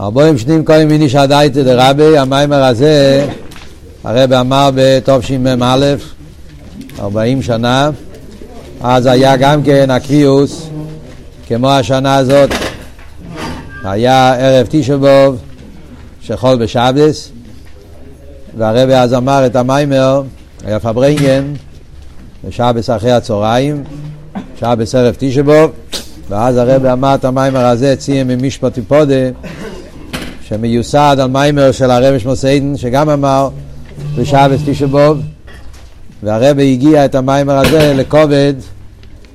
ארבעים שנים כל מיני שעדייתא דרבי, המיימר הזה, הרב אמר בתשמ"א, ארבעים שנה, אז היה גם כן הקריאוס, כמו השנה הזאת, היה ערב תשבוב, שחול בשבס, והרב אז אמר את המיימר, היה פברנגן, בשבס אחרי הצהריים, שבס ערב תשבוב, ואז הרב אמר את המיימר הזה, ציין ממשפטי פודה, שמיוסד על מיימר של הרב שמוסיידן, שגם אמר בשבס תשבוב, והרב הגיע את המיימר הזה לכובד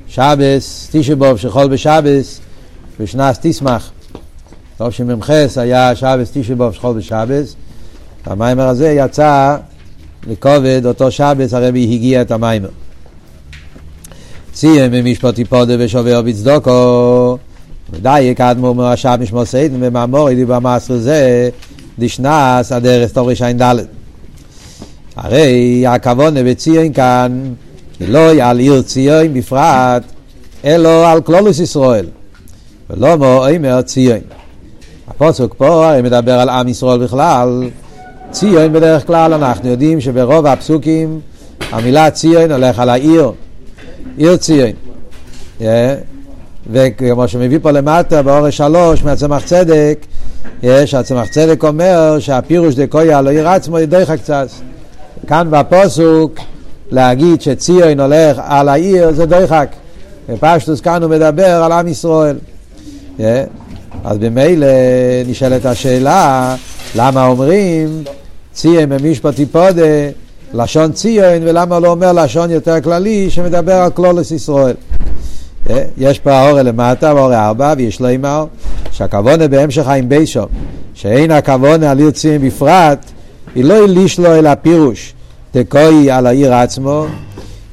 שבס תשבוב שחול בשבס בשנס תשמח. טוב שמ"ח היה שבס תשבוב שחול בשבס, והמיימר הזה יצא לכובד אותו שבס הרבי הגיע את המיימר. ציין במשפטי פודה ושובר בצדוקו ודאי קדמו מרשע משמו סיידן ומאמור אידי במעשר זה דשנס הדרס תורש עין דלת. הרי הכוונה בציין כאן לא על עיר ציין בפרט אלא על כלולוס ישראל ולא מו אומר ציין. הפוסק פה הרי מדבר על עם ישראל בכלל ציין בדרך כלל אנחנו יודעים שברוב הפסוקים המילה ציין הולך על העיר עיר ציין. וכמו שמביא פה למטה באורש שלוש מהצמח צדק, יש, הצמח צדק אומר שהפירוש דקויה לא יראה עצמו ידך קצת. כאן בפוסוק להגיד שציון הולך על העיר זה דוחק. בפשטוס כאן הוא מדבר על עם ישראל. אז במילא נשאלת השאלה למה אומרים ציון במשפט טיפודה לשון ציון ולמה לא אומר לשון יותר כללי שמדבר על כלולוס ישראל. יש פה האור למטה והאור ארבע ויש לו אימר שהכוונה בהמשך חיים ביישו שאין הכוונה על ציון בפרט היא לא ליש לו אל הפירוש דקוי על העיר עצמו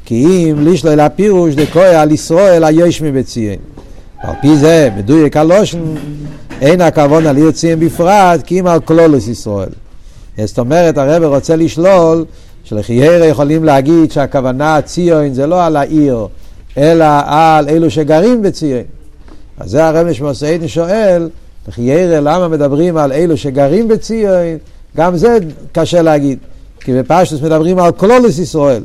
כי אם ליש לו אל הפירוש דקוי על ישראל היש מבציין. על פי זה מדויק הלושן אין הכוונה על ציון בפרט כי אם על כלולוס ישראל. זאת אומרת הרב רוצה לשלול שלחיירה יכולים להגיד שהכוונה ציון זה לא על העיר אלא על אלו שגרים בציון. אז זה הרב נשמוסיידן שואל, ירא למה מדברים על אלו שגרים בציון? גם זה קשה להגיד, כי בפשטוס מדברים על כלולוס ישראל,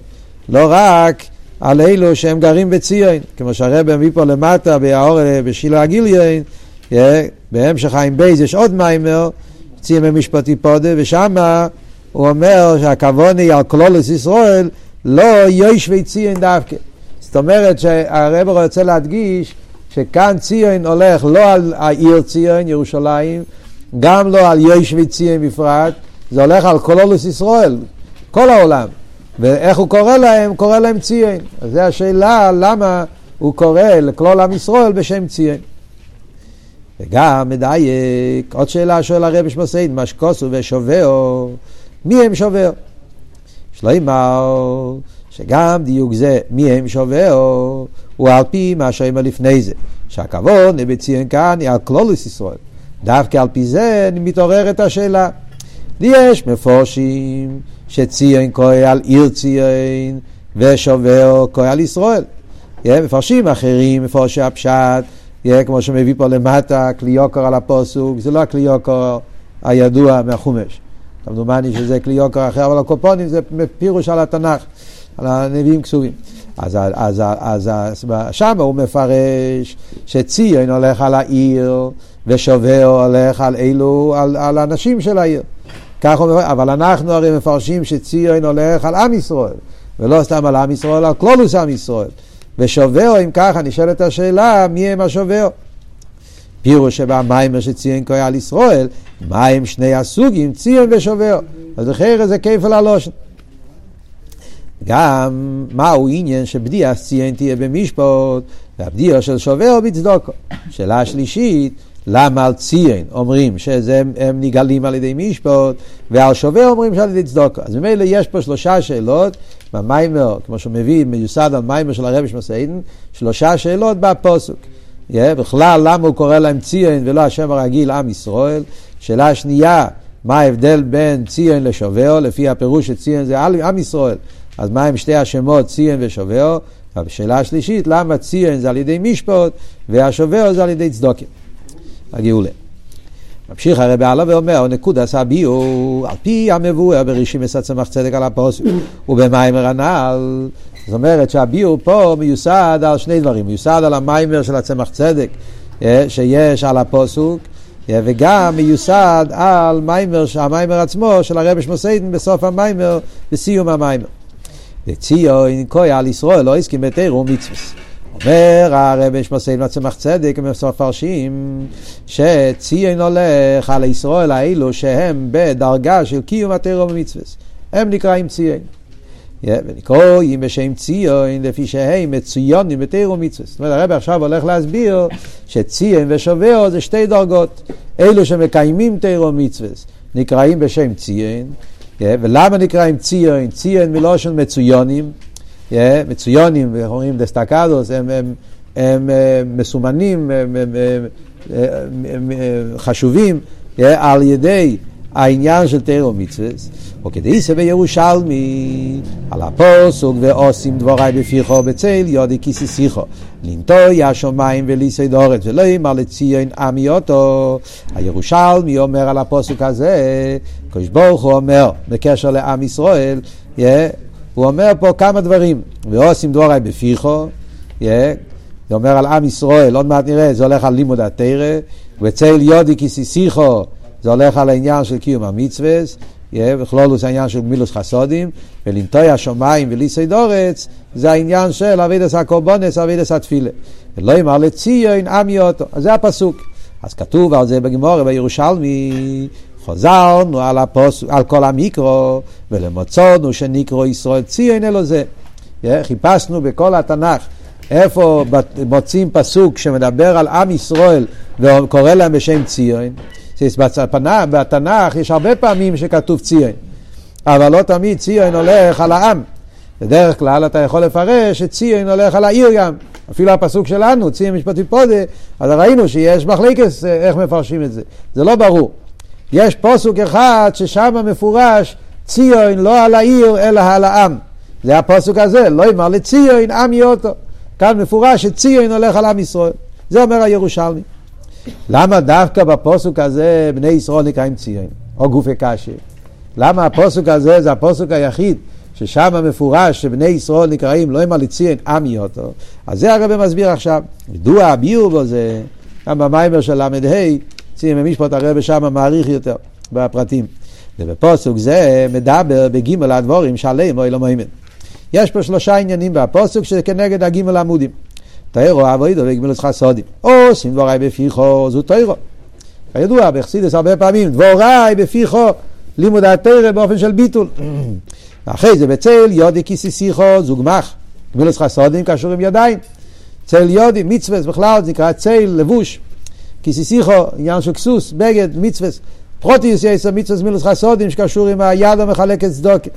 לא רק על אלו שהם גרים בציון, כמו שהרב מביא פה למטה בשולי הגיליון, בהמשך חיים בייז יש עוד מיימר, ציון במשפט תפדה, ושם הוא אומר שהכוון היא על כללות ישראל, לא יושבי ציון דווקא. זאת אומרת שהרב רוצה להדגיש שכאן ציון הולך לא על העיר ציון, ירושלים, גם לא על יושבי ציון בפרט, זה הולך על כללות ישראל, כל העולם. ואיך הוא קורא להם? קורא להם ציון. אז זו השאלה למה הוא קורא לכלול עם ישראל בשם ציון. וגם מדייק, עוד שאלה שואל הרב שמוסיין, משקוסו ושובעו, מי הם שובעו? שלמה שגם דיוק זה מי הם שובעו הוא על פי מה שאומר לפני זה. שהכבוד בציון כאן היא על כלולוס ישראל. דווקא על פי זה מתעוררת השאלה. יש מפורשים שציון כהן על עיר ציון ושובעו כהן על ישראל. מפרשים אחרים מפורשי הפשט כמו שמביא פה למטה כלי יוקר על הפוסוק זה לא הכלי יוקר הידוע מהחומש. כמדומני שזה כלי יוקר אחר אבל הקופונים זה פירוש על התנ"ך על הנביאים כסובים. אז, אז, אז, אז שם הוא מפרש שציון הולך על העיר ושובר הולך על אלו, על, על האנשים של העיר. כך הוא מפרש, אבל אנחנו הרי מפרשים שציון הולך על עם ישראל, ולא סתם על עם ישראל, על כלולוס עם ישראל. ושובר, אם ככה, נשאלת השאלה, מי הם השובר? פירוש שבמיימר שציין כהן על ישראל, מה הם שני הסוגים, ציון ושובר. אז לכן זה כיפל הלושן. גם מהו עניין שבדיעה ציין תהיה במשפט, והבדיעה של שובר בצדוקו. שאלה שלישית, למה על ציין אומרים שהם נגאלים על ידי משפט, ועל שובר אומרים שעל ידי צדוקו. אז ממילא יש פה שלושה שאלות, במיימר, כמו שהוא מביא, מיוסד על מיימר של הרבי שמסעידן, שלושה שאלות בפוסוק. Yeah, בכלל, למה הוא קורא להם ציין ולא השם הרגיל עם ישראל? שאלה שנייה, מה ההבדל בין ציין לשובר, לפי הפירוש שציין זה עם ישראל. אז מה הם שתי השמות ציון ושובר? השאלה השלישית, למה ציון זה על ידי משפט והשובר זה על ידי צדוקים? הגאולה. ממשיך הרבי הלאה ואומר, נקודס הביאו, על פי המבואר ברישימס הצמח צדק על הפוסק ובמיימר הנ"ל. זאת אומרת שהביאו פה מיוסד על שני דברים, מיוסד על המיימר של הצמח צדק אה, שיש על הפוסוק, אה, וגם מיוסד על מיימר, המיימר עצמו של הרבי שמוסיידן בסוף המיימר, בסיום המיימר. וציון כוי על ישראל לא הסכים בתירו ומצווה. אומר הרבי שמוסיידן לצמח צדק, הם מפרשים שציון הולך על ישראל האלו שהם בדרגה של קיום התירו ומצווה. הם נקראים ציון. ונקרואים בשם ציון לפי שהם מצויונים בתירו מצווה. זאת אומרת, הרב עכשיו הולך להסביר שציון ושובע זה שתי דרגות. אלו שמקיימים תירו מצווה נקראים בשם ציון. ולמה נקראים ציון? ציון מלושן מצויונים. מצויונים, אומרים דסטקדוס, הם, הם, הם, הם מסומנים, הם, הם, הם, הם חשובים על ידי העניין של תירו מצווה. וכדאיסא בירושלמי, על הפוסוק ועושים דבורי בפיחו בצל יודי כיסיסיכו. לנטוי השמיים וליסי דורת ולא יאמר לציון עמי אותו. הירושלמי אומר על הפוסוק הזה, קדוש ברוך הוא אומר בקשר לעם ישראל, yeah, הוא אומר פה כמה דברים, ועושים דבורי בפיחו, yeah, זה אומר על עם ישראל, עוד מעט נראה, זה הולך על לימוד התרא, וצל יודי כיסיסיכו, זה הולך על העניין של קיום המצווה, וכלולוס העניין של גמילוס חסודים, ולנטוי השמיים וליסי דורץ, זה העניין של אבידס הקורבונס, אבידס התפילה. ולא יאמר לציון עמי אותו. אז זה הפסוק. אז כתוב על זה בגמור בירושלמי, חוזרנו על, הפוס, על כל המיקרו, ולמוצאנו שנקרא ישראל ציון אלו זה. חיפשנו בכל התנ"ך איפה מוצאים פסוק שמדבר על עם ישראל וקורא להם בשם ציון. בתנ"ך יש הרבה פעמים שכתוב ציון, אבל לא תמיד ציון הולך על העם. בדרך כלל אתה יכול לפרש שציון הולך על העיר גם. אפילו הפסוק שלנו, ציון משפטי פודה, אז ראינו שיש מחלקס אה, איך מפרשים את זה. זה לא ברור. יש פסוק אחד ששם מפורש ציון לא על העיר אלא על העם. זה הפסוק הזה, לא אמר לציון עם יאותו. כאן מפורש שציון הולך על עם ישראל. זה אומר הירושלמי. למה דווקא בפוסוק הזה בני ישראל נקראים ציון, או גופי קשה? למה הפוסוק הזה זה הפוסוק היחיד ששם מפורש שבני ישראל נקראים לא אמר לציון עמי אותו? אז זה הרב מסביר עכשיו. מדוע הביאו בו זה, גם במיימר של ל"ה, ציון במשפט הרב שם מעריך יותר בפרטים. ובפוסוק זה מדבר בגימל הדבורים שעליהם אוי לא מוימן. יש פה שלושה עניינים בפוסוק שכנגד הגימל עמודים. תאירו אבוידו וגמילוס חסודים. או שים דבורי בפיחו זו תאירו. כידוע, בחסידס הרבה פעמים, דבורי בפיחו, לימוד התרא באופן של ביטול. אחרי זה בצל יודי כיסיסיכו זו גמח. גמילוס חסודים קשור עם ידיים. צל יודי, מצווה בכלל, זה נקרא צל, לבוש. כיסיסיכו, עניין של כסוס, בגד, מצווה. פרוטיוס יש מצווה מילוס חסודים שקשור עם היד המחלקת צדוקה.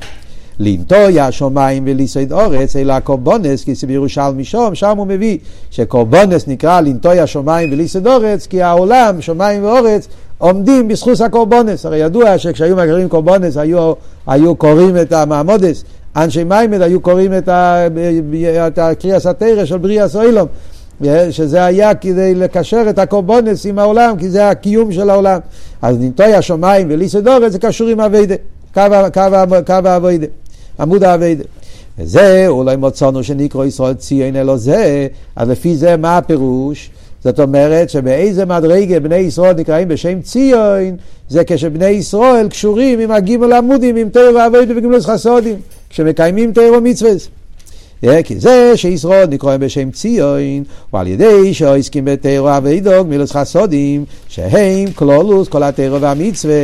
לנטוי השמיים וליסוד אורץ, אלא הקורבונס, כי זה בירושלמי שום, שם הוא מביא שקורבונס נקרא לנטוי השמיים וליסוד אורץ, כי העולם, שמיים ואורץ, עומדים בזכות הקורבונס. הרי ידוע שכשהיו מגרים קורבונס היו, היו קוראים את המעמודס, אנשי מיימד היו קוראים את הקריאס התרא של בריאה סוילום. שזה היה כדי לקשר את הקורבונס עם העולם, כי זה הקיום של העולם. אז נטוי השמיים וליסדורת זה קשור עם אביידה, קו האביידה. עמוד האביידה. וזה אולי מוצאנו שנקרא ישראל ציון אלו זה, אז לפי זה מה הפירוש? זאת אומרת שבאיזה מדרגה בני ישראל נקראים בשם ציון, זה כשבני ישראל קשורים עם הגימל עמודים, עם תירו ואבוידו וגמלוס חסודים, כשמקיימים תירו מצווה. כי זה שישראל נקראים בשם ציון, ועל ידי שעוסקים בתירו אבוידו גמלוס חסודים, שהם כלולוס כל התירו והמצווה,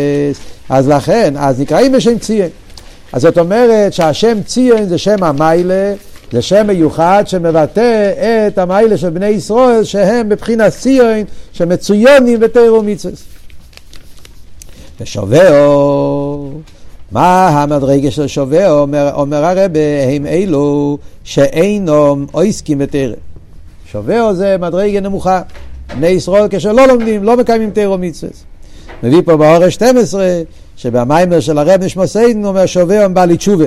אז לכן, אז נקראים בשם ציון. אז זאת אומרת שהשם ציון זה שם המיילה, זה שם מיוחד שמבטא את המיילה של בני ישראל שהם בבחינת ציון שמצוינים בתירו מצווה. ושובעו, מה המדרגה של שובעו? אומר, אומר הרבה, הם אלו שאינם עוסקים בתירו. שובעו זה מדרגה נמוכה. בני ישראל כשלא לומדים, לא מקיימים תירו מצווה. מביא פה באורש 12 שבמיימר של הרב נשמע סיידן אומר שווה הם בא לתשובה.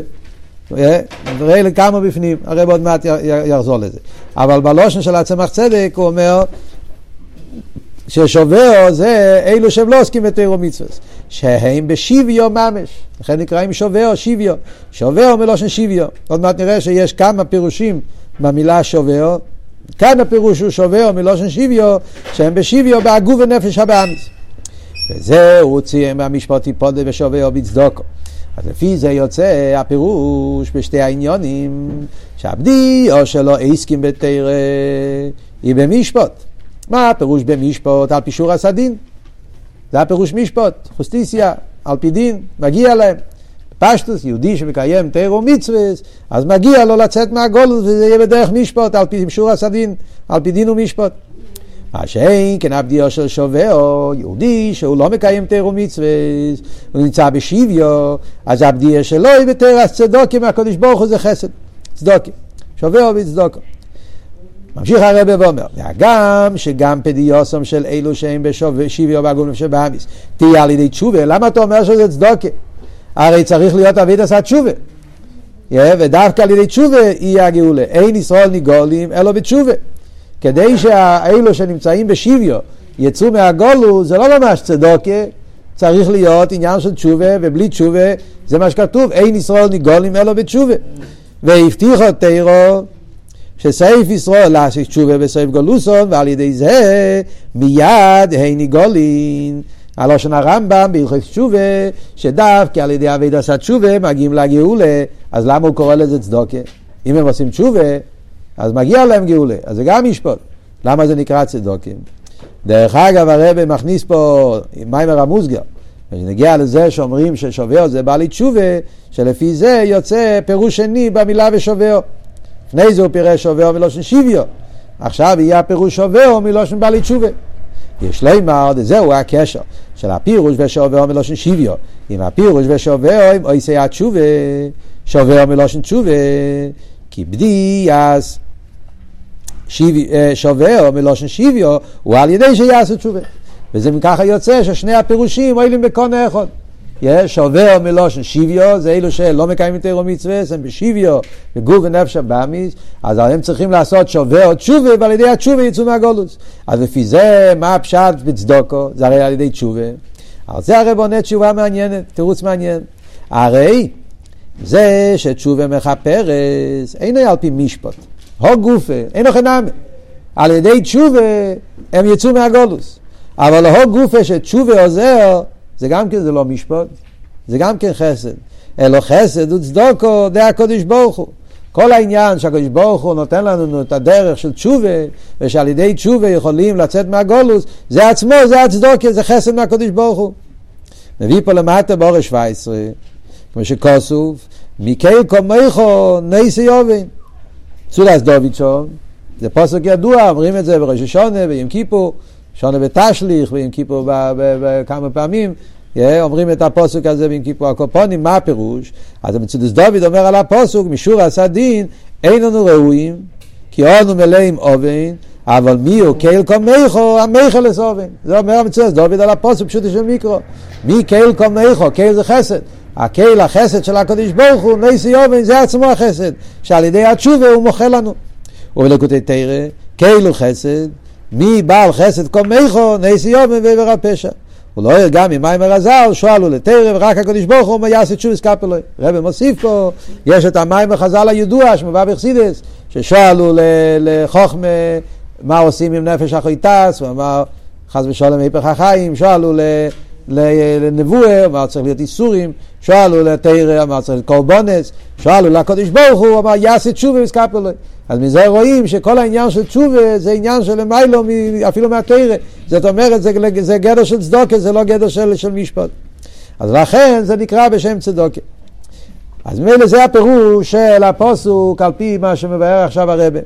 נראה לי כמה בפנים, הרב עוד מעט יחזור לזה. אבל בלושן של הצמח צדק הוא אומר ששובר זה אלו שהם לא עוסקים בתירו מצווה, שהם בשוויו ממש, לכן נקראים שובר, שוויו, שובר מלושן שוויו, עוד מעט נראה שיש כמה פירושים במילה שובר, כאן הפירוש הוא שובר מלושן שוויו, שהם בשוויו בהגוף ונפש הבאמיס. וזה הוא הוציא מהמשפט טיפודה ושובר בצדוקו. אז לפי זה יוצא הפירוש בשתי העניונים, שהבדי או שלא עסקים בתרא היא במשפט. מה הפירוש במשפט? על פישור הסדין. זה הפירוש משפט, חוסטיסיה, על פי דין, מגיע להם. פשטוס, יהודי שמקיים תירו מצווה, אז מגיע לו לצאת מהגולוס וזה יהיה בדרך משפט, על פי פישור הסדין, על פי דין ומשפט. מה שאין הבדיו של שובע, יהודי שהוא לא מקיים תירו מצווה, הוא נמצא בשוויו, אז הבדיו שלו היא בתרס צדוקי מהקדוש ברוך הוא זה חסד, צדוקי, שובע וצדוקו. ממשיך הרב ואומר, והגם שגם פדיוסום של אלו שהם בשוויו והגון שבאמיס, תהיה על ידי תשובה, למה אתה אומר שזה צדוקי? הרי צריך להיות אבית עשה תשובה. ודווקא על ידי תשובה יהיה הגאולה. אין ישראל ניגולים אלא בתשובה. כדי שהאלו שנמצאים בשוויו יצאו מהגולו, זה לא ממש צדוקה, צריך להיות עניין של תשובה, ובלי תשובה זה מה שכתוב, אין ישראל ניגולים אלא בתשובה. והבטיחו תירו שסעיף ישראל לעשות תשובה בסעיף גולוסון, ועל ידי זה מיד אין ניגולים. הלושן הרמב"ם בהלכות תשובה, שדווקא על ידי אבי דסת תשובה מגיעים לגאולה, אז למה הוא קורא לזה צדוקה? אם הם עושים תשובה, אז מגיע להם גאולה, אז זה גם ישפוט. למה זה נקרא צדוקים? דרך אגב, הרב מכניס פה מיימר המוסגר. כשנגיע לזה שאומרים ששובר זה בעלי תשובה, שלפי זה יוצא פירוש שני במילה ושובר. לפני זה הוא פירש שובר מלושן שיביו. עכשיו יהיה הפירוש שובר מלושן בעלי תשובה. יש לימר, זהו הקשר של הפירוש ושובר מלושן שיביו. עם הפירוש ושובר, עם אויסי התשובה, שובר מלושן תשובה, כי בדיאס שובר מלושן שיביו הוא על ידי שיעשו תשובה. וזה מככה יוצא ששני הפירושים מועילים בקונה אחד. שובר מלושן שיביו, זה אלו שלא מקיימים תירו מצווה, הם בשיביו, בגוף ונפש הבאמיס, אז הם צריכים לעשות שובר תשובה, ועל ידי התשובה יצאו מהגולוס. אז לפי זה, מה הפשט בצדוקו? זה הרי על ידי תשובה. על זה הרי בונה תשובה מעניינת, תירוץ מעניין. הרי זה שתשובה מכפרס, אינו על פי משפט. הו גופה, אינו חנמי. על ידי תשובה הם יצאו מהגולוס. אבל הו גופה שתשובה עוזר, זה גם כן זה לא משפט, זה גם כן חסד. אלו חסד וצדוקו די הקודש ברוך הוא. כל העניין שהקדוש ברוך הוא נותן לנו את הדרך של תשובה, ושעל ידי תשובה יכולים לצאת מהגולוס, זה עצמו, זה הצדוקה, זה חסד מהקדוש ברוך הוא. מביא פה למטה באורש 17, כמו שכוסוף, מקייל קומייכו נייסי יובין. צולס דובידשון, זה פוסק ידוע, אומרים את זה בראש השונה, ביום כיפור, שונה בתשליך, ביום כיפור כמה פעמים, אומרים את הפוסק הזה ביום כיפור הקופונים, מה הפירוש? אז מצודס דוד אומר על הפוסק, משור עשה דין, אין לנו ראויים, כי אנו מלאים אובן, אבל מי הוא קייל קומייכו, המייכל לסובן. זה אומר המצודס דוד על הפוסק, פשוט של מיקרו. מי קייל קומייכו, קייל זה חסד. הקהיל החסד של הקדוש ברוך הוא, נסי יובן, זה עצמו החסד, שעל ידי התשובה הוא מוחה לנו. ובלקוטי תרא, קהיל הוא חסד, מי בעל חסד קומייכו, נסי יובן ועבר הפשע. הוא לא גם ממים הרזל, שואלו לתרא, ורק הקדוש ברוך הוא אומר יעשה תשובס קפלוי. רבי מוסיף פה, יש את המים החז"ל הידוע, שמובא בחסידס, ששואלו לחוכמה, מה עושים עם נפש אחריטס, הוא אמר, חס ושלום היפך החיים, שואלו לנבואה, אמר צריך להיות איסורים, שאלו לתרא, אמר צריך להיות קורבונס, שאלו לקודש ברוך הוא, אמר יעשה תשובה וסקפלוי. אז מזה רואים שכל העניין של תשובה זה עניין של מיילו אפילו מהתרא. זאת אומרת, זה, זה גדר של צדוקה, זה לא גדר של, של משפט. אז לכן זה נקרא בשם צדוקה. אז ממילא זה הפירוש של הפוסוק על פי מה שמבאר עכשיו הרבה.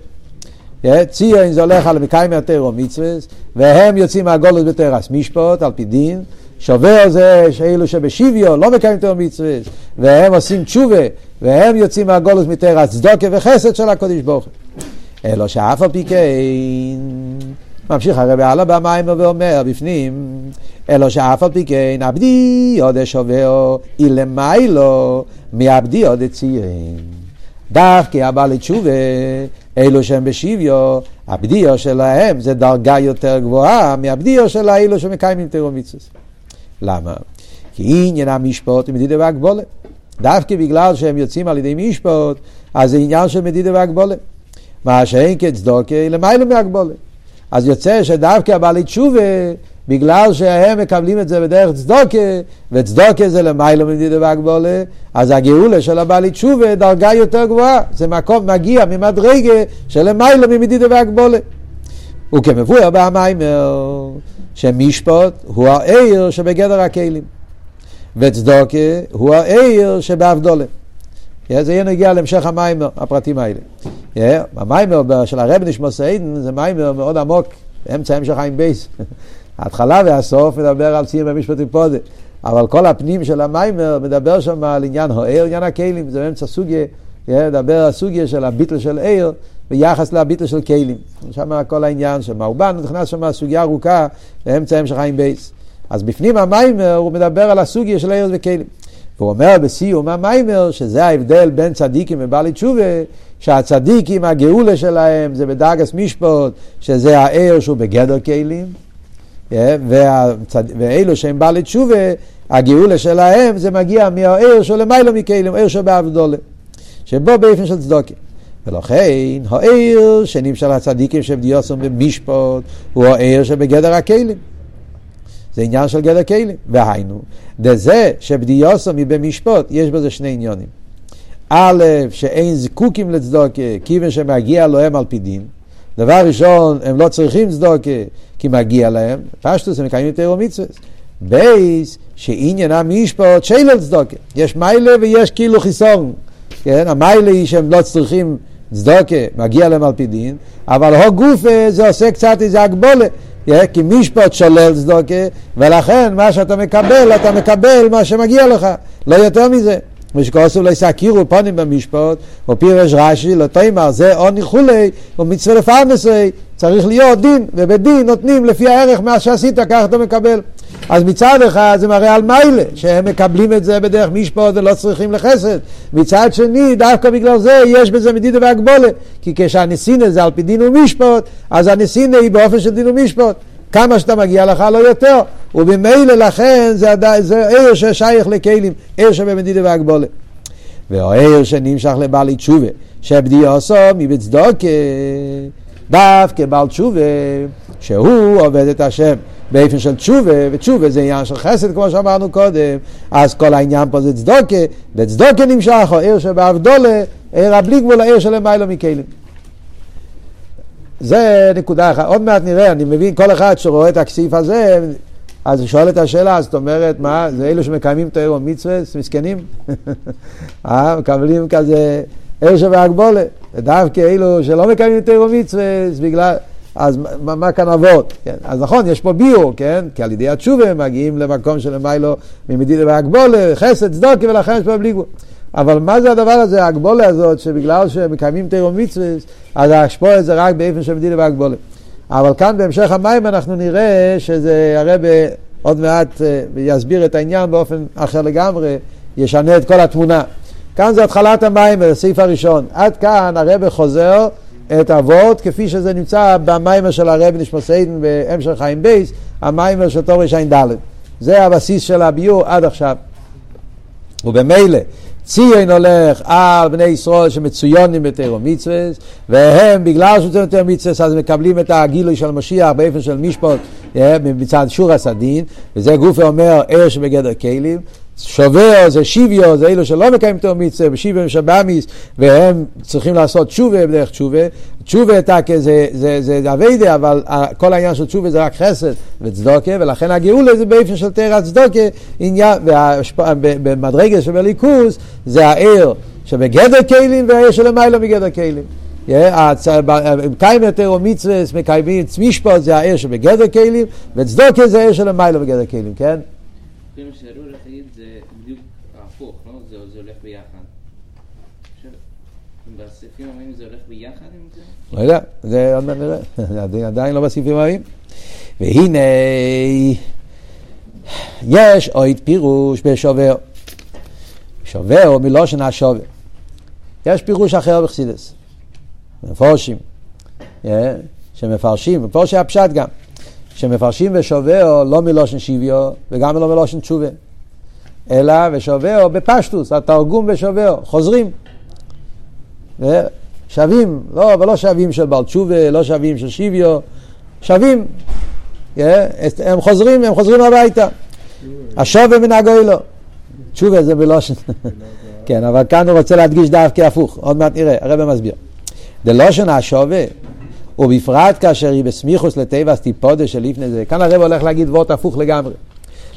ציון זה הולך על מקיימי התרא מצווה, והם יוצאים מהגולות בתרס משפט על פי דין, שובר זה שאלו שבשוויו לא מקיימים תור מצווה, והם עושים תשובה, והם יוצאים מהגולוס מתרא צדוקה וחסד של הקודש ברוך אלא שאף על פי כן, ממשיך הרבי הלאה במים ואומר בפנים, אלא שאף על פי כן, עבדי עוד שובר אילמיילו, מעבדי עוד צעירים. דווקא הבעלי תשובה, אלו שהם בשוויו, הבדיו שלהם זה דרגה יותר גבוהה מהבדיו של האלו שמקיימים תירו מצווה. למה? כי עניין המשפוט הוא מדידה והגבולה. דווקא בגלל שהם יוצאים על ידי משפוט, אז זה עניין של מדידה והגבולה. מה שאין כצדוקה, למעלה מהגבולה. אז יוצא שדווקא הבעלי תשובה, בגלל שהם מקבלים את זה בדרך צדוקה, וצדוקה זה למעלה מדידה והגבולה, אז הגאולה של הבעלי תשובה דרגה יותר גבוהה. זה מקום מגיע ממדרגה של למעלה ממדידה והגבלה. וכמבואר במאמר, שמשפט הוא האור שבגדר הכלים. וצדקה הוא האור שבהבדלה. זה יהיה נגיע להמשך המאמר, הפרטים האלה. המאמר של הרבי נשמתו עדן זה מאמר מאוד עמוק, אמצע המשך עין בייס. ההתחלה והסוף מדבר על ציון במשפט תפדה. אבל כל הפנים של המאמר מדבר שם על עניין האור, עניין הכלים, זה באמצע סוגיה, מדבר על סוגיה של הביטול של אור ביחס לביטול של כלים. שם כל העניין של מאובן, נכנס שם סוגיה ארוכה באמצע המשך עין בייס. אז בפנים המאמר הוא מדבר על הסוגיה של אור וכלים. והוא אומר בסיום המאמר שזה ההבדל בין צדיקים ובעלי תשובה, שהצדיקים הגאולה שלהם זה בדרגת משפט, שזה האור שהוא בגדר כלים, והצד... ואלו שהם בעלי תשובה, הגאולה שלהם זה מגיע מהעיר של למיילו מכלים, עיר שבעבדולה, שבו באופן של צדוקים. ולכן העיר שנמשל הצדיקים שבדיוסם במשפוט הוא העיר שבגדר הכלים. זה עניין של גדר כלים. והיינו, דזה שבדיוסו מבמשפוט, יש בזה שני עניונים. א', שאין זקוקים לצדוקה, כיוון שמגיע להם על פי דין. דבר ראשון, הם לא צריכים צדוקה, כי מגיע להם. פשטוס, הם מקיימים תירו מצווה. בייס, שעניין המשפוט שאין צדוקה. יש מיילה ויש כאילו חיסון. כן, המיילה היא שהם לא צריכים צדוקה, מגיע להם על פי דין, אבל הו גופה זה עושה קצת איזה הגבולה. כי משפט שולל צדוקה, ולכן מה שאתה מקבל, אתה מקבל מה שמגיע לך, לא יותר מזה. ושכוסו לא יסכירו פונים במשפט, או פירש רש"י, לא תימר, זה עוני כולי, ומצווה לפרנסי, צריך להיות דין, ובדין נותנים לפי הערך מה שעשית, ככה אתה מקבל. אז מצד אחד זה מראה על מיילה, שהם מקבלים את זה בדרך משפט ולא צריכים לחסד. מצד שני, דווקא בגלל זה יש בזה מדידה והגבולה. כי כשהנסינה זה על פי דין ומשפט, אז הנסינה היא באופן של דין ומשפט. כמה שאתה מגיע לך, לא יותר. ובמילא לכן זה, זה עיר ששייך לכלים, עיר שבמדידה והגבולה. והעיר שנמשך לבעלי תשובה, שבדיוסו מבצדוקה, דווקא בעל תשובה, שהוא עובד את השם. באופן של תשובה, ותשובה זה עניין של חסד כמו שאמרנו קודם, אז כל העניין פה זה צדוקה, וצדוקה נמשך, או עיר שבאבדולה, עיר הבלי גבול, העיר של מיילו מכלים. זה נקודה אחת. עוד מעט נראה, אני מבין, כל אחד שרואה את הכסיף הזה, אז הוא שואל את השאלה, זאת אומרת, מה, זה אלו שמקיימים את העיר מצווה, מסכנים? אה, מקבלים כזה עיר שבהגבולה. ודווקא אלו שלא מקיימים העיר מצווה, בגלל... אז מה, מה כאן אבות? כן? אז נכון, יש פה ביור, כן? כי על ידי התשובה הם מגיעים למקום של מיילו ממדינה והגבולה, חסד, צדוקי, ולכן יש פה בלי גבול. אבל מה זה הדבר הזה, ההגבולה הזאת, שבגלל שהם מקיימים תירו מצווה, אז ההשפוע זה רק באופן של מדינה והגבולה. אבל כאן בהמשך המים אנחנו נראה שזה הרב עוד מעט אה, יסביר את העניין באופן אחר לגמרי, ישנה את כל התמונה. כאן זה התחלת המאמר, הסעיף הראשון. עד כאן הרב חוזר את הוורט, כפי שזה נמצא במאמר של הרבי נשמתו עדן בהמשך עין בייס, המאמר של תרע"ד. זה הבסיס של הביאור עד עכשיו. ובמילא, ציון הולך על בני ישראל שמצוינים בתורה ומצוות, והם בגלל שמצוינים בתורה ומצוות אז מקבלים את הגילוי של משיח באופן של משפט אה, מצד שור הסדין, וזה גוף אומר ער שבגדר כלים, שובר זה שיביו, זה אלו שלא מקיים תור מצווה, שיביו שבאמיס, והם צריכים לעשות תשובה בדרך תשובה. תשובה תקה זה, זה, זה אביידה, אבל כל העניין של תשובה זה רק חסד וצדוקה, ולכן הגאולה זה באופן של תרא צדוקה, במדרגה שבליכוס זה העיר שבגדר כלים והעיר שלמיילא מגדר כלים. מקיים יותר או מצווה, מקיימים משפט זה העיר שבגדר כלים, וצדוקה זה העיר שלמיילא מגדר כלים, כן? כאילו שהרור החיים זה בדיוק ההפוך, לא? זה, זה הולך ביחד. בסעיפים הבאים זה הולך ביחד עם זה? לא יודע, זה עוד מעט נראה, עדיין לא בסעיפים הבאים. והנה, יש עוד פירוש בשובר. שובר מלושן השובר. יש פירוש אחר בחסידס, מפורשים. שמפרשים, ופה שהפשט גם, שמפרשים ושובע לא מלושן שיביו וגם לא מלושן תשובה, אלא ושובע בפשטוס, התרגום ושובע, חוזרים. שווים, לא, אבל לא שווים של בעל תשובה, לא שווים של שיביו, שווים. הם חוזרים, הם חוזרים הביתה. השווה מן הגוילו. תשובה זה בלושן. כן, אבל כאן הוא רוצה להדגיש דווקא הפוך, עוד מעט נראה, הרב מסביר. דלושן השווה, ובפרט כאשר היא בסמיכוס לטבעס טיפודה של לפני זה, כאן הרב הולך להגיד וורט הפוך לגמרי.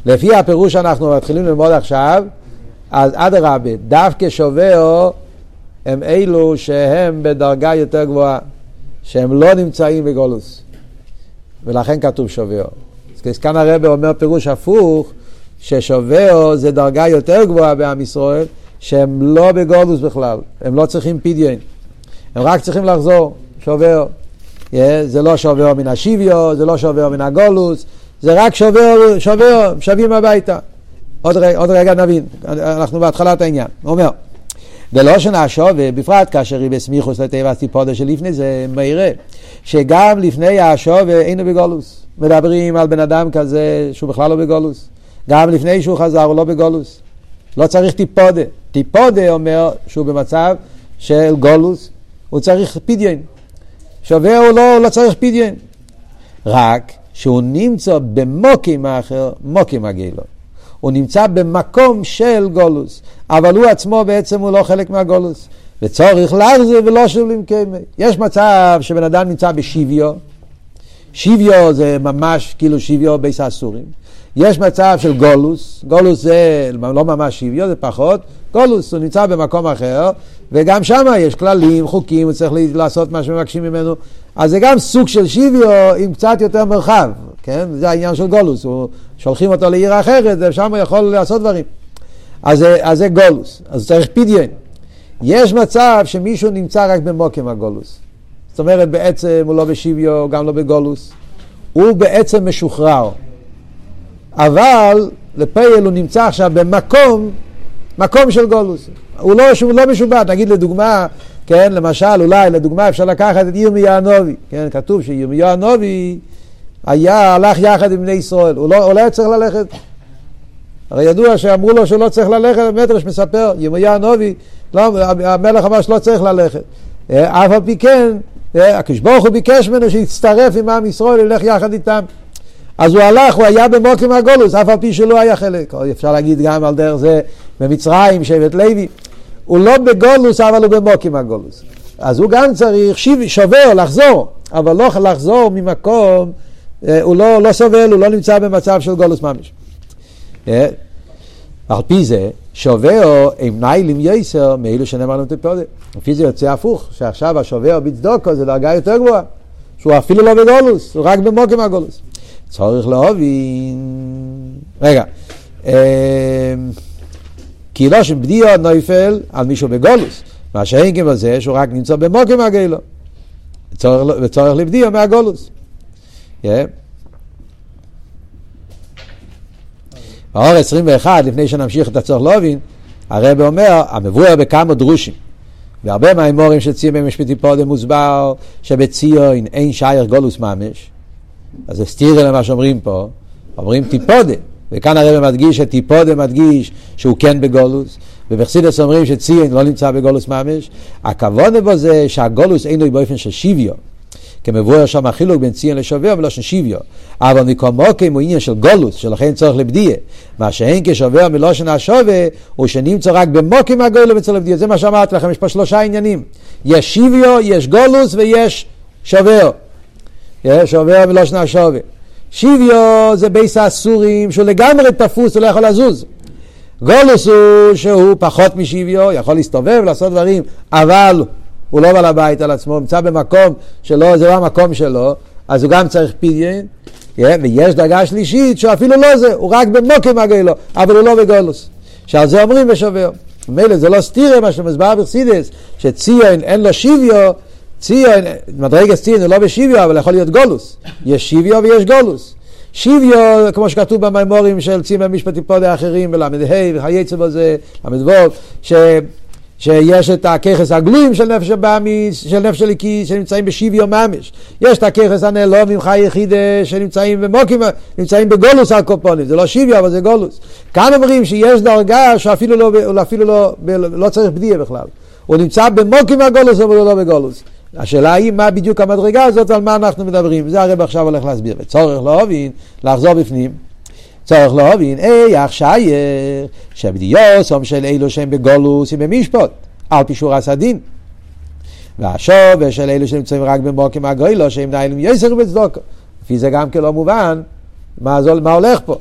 לפי הפירוש שאנחנו מתחילים ללמוד עכשיו, אז אדרבה, דווקא שווהו הם אלו שהם בדרגה יותר גבוהה, שהם לא נמצאים בגולוס. ולכן כתוב שווהו. אז כאן הרב אומר פירוש הפוך, ששווהו זה דרגה יותר גבוהה בעם ישראל, שהם לא בגולוס בכלל, הם לא צריכים פדיון, הם רק צריכים לחזור, שווהו. Yeah, זה לא שווהו מן השיביו, זה לא שווהו מן הגולוס, זה רק שווהו, שווהו, שווים הביתה. עוד רגע, עוד רגע נבין, אנחנו בהתחלת העניין. הוא אומר, ולושן השווה, בפרט כאשר היא בסמיכוס לטבע טיפודה שלפני זה, מהירה, שגם לפני השווה היינו בגולוס. מדברים על בן אדם כזה שהוא בכלל לא בגולוס. גם לפני שהוא חזר הוא לא בגולוס. לא צריך טיפודה. טיפודה אומר שהוא במצב של גולוס, הוא צריך פדיון. שווה הוא לא, לא צריך פדיון. רק שהוא נמצא במוקים האחר, מוקים הגילו. הוא נמצא במקום של גולוס, אבל הוא עצמו בעצם הוא לא חלק מהגולוס. וצורך להחזיר ולא שולים קיימי. יש מצב שבן אדם נמצא בשוויו, שוויו זה ממש כאילו שוויו ביס האסורים. יש מצב של גולוס, גולוס זה לא ממש שוויו, זה פחות, גולוס, הוא נמצא במקום אחר, וגם שם יש כללים, חוקים, הוא צריך לעשות מה שמבקשים ממנו, אז זה גם סוג של שוויו עם קצת יותר מרחב, כן? זה העניין של גולוס, הוא, שולחים אותו לעיר אחרת, ושם הוא יכול לעשות דברים. אז, אז זה גולוס, אז צריך פדיון. יש מצב שמישהו נמצא רק במוקם הגולוס. זאת אומרת, בעצם הוא לא בשוויו, גם לא בגולוס. הוא בעצם משוחרר. אבל לפייל הוא נמצא עכשיו במקום, מקום של גולוס. הוא לא, לא משובט. נגיד לדוגמה, כן, למשל, אולי, לדוגמה, אפשר לקחת את ירמיה הנובי. כן, כתוב שירמיה הנובי היה, הלך יחד עם בני ישראל. הוא לא, הוא לא צריך ללכת. הרי ידוע שאמרו לו שהוא לא צריך ללכת, מטרש מספר, ירמיה הנובי, לא, המלך אמר שלא צריך ללכת. אה, אף על פי כן, אה, הקדוש ברוך הוא ביקש ממנו שיצטרף עם עם ישראל, ילך יחד איתם. אז הוא הלך, הוא היה במוקים הגולוס, אף על פי שלא היה חלק. אפשר להגיד גם על דרך זה במצרים, שבט לוי. הוא לא בגולוס, אבל הוא במוקים הגולוס. אז הוא גם צריך שיב, שובר, לחזור, אבל לא לחזור ממקום, אה, הוא לא, לא סובל, הוא לא נמצא במצב של גולוס ממש. על פי זה, שובע עם ניילים יסר מאלו שנאמר לנו תפודת. לפי זה יוצא הפוך, שעכשיו השובע בצדוקו זה דרגה יותר גבוהה, שהוא אפילו לא בגולוס, הוא רק במוקם הגולוס. צורך להבין, רגע, כי לא שבדיו נויפל על מישהו בגולוס, מה שאין כמו זה שהוא רק נמצא במוקם הגלו, וצורך לבדיו מהגולוס. Yeah. האור 21, לפני שנמשיך את הצורך להבין, הרב אומר, המבואר בכמה דרושים. והרבה מהאמורים שציין במשפטי פודם מוסבר שבציון אין שייר גולוס ממש. אז זה סטירה למה שאומרים פה, אומרים טיפודה. וכאן הרב מדגיש שטיפודה מדגיש שהוא כן בגולוס, ובחסידס אומרים שציון לא נמצא בגולוס ממש. הכבוד בו זה שהגולוס אין לו באופן של שוויון. כמבואר שם החילוק בין ציון לשווה מלושן שיביו. אבל מקומוקם הוא עניין של גולוס, שלכן צורך לבדיה. מה שאין כשווה מלושן השווה, הוא שנמצא רק במוקים הגולו וצריך לבדיה. זה מה שאמרתי לכם, יש פה שלושה עניינים. יש שיביו, יש גולוס ויש שווה. שווה מלושן השווה. שיביו זה בייס האסורים שהוא לגמרי תפוס, הוא לא יכול לזוז. גולוס הוא שהוא פחות משיביו, יכול להסתובב, לעשות דברים, אבל הוא לא בעל הבית על עצמו, נמצא במקום שלא, זה לא המקום שלו, אז הוא גם צריך פדיון, yeah, ויש דרגה שלישית שהוא אפילו לא זה, הוא רק במוקם הגלו, אבל הוא לא בגולוס. שעל זה אומרים ושובר. מילא זה לא סטירה מה שמסבר בחסידס, שציון אין לו שיביו, ציון, מדרגת ציון הוא לא בשיביו, אבל יכול להיות גולוס. יש שיביו ויש גולוס. שיביו, כמו שכתוב במימורים של ציון במשפטים פודי אחרים, בל"ה, וכייצא בזה, ל"ו, שיש את הככס הגלויים של נפש הבאמיס, של נפש הליקיס, שנמצאים בשוויון ממש. יש את הככס הנעלומים חי יחידה, שנמצאים במוקים, נמצאים בגולוס הקופונים, זה לא שוויון אבל זה גולוס. כאן אומרים שיש דרגה שאפילו לא, אפילו לא, לא צריך בדיה בכלל. הוא נמצא במוקים הגולוס אבל הוא לא בגולוס. השאלה היא מה בדיוק המדרגה הזאת, על מה אנחנו מדברים. זה הרב עכשיו הולך להסביר. וצורך להבין, לחזור בפנים. צורך להבין, אי שייר, שבדיוסום של אלו שהם בגולוס היא במשפוט, על פישור הסדין. והשובר של אלו שנמצאים רק במוקים הגוילו, שהם נהלים יסר בצדוקו. לפי זה גם כן לא מובן מה, זו, מה הולך פה.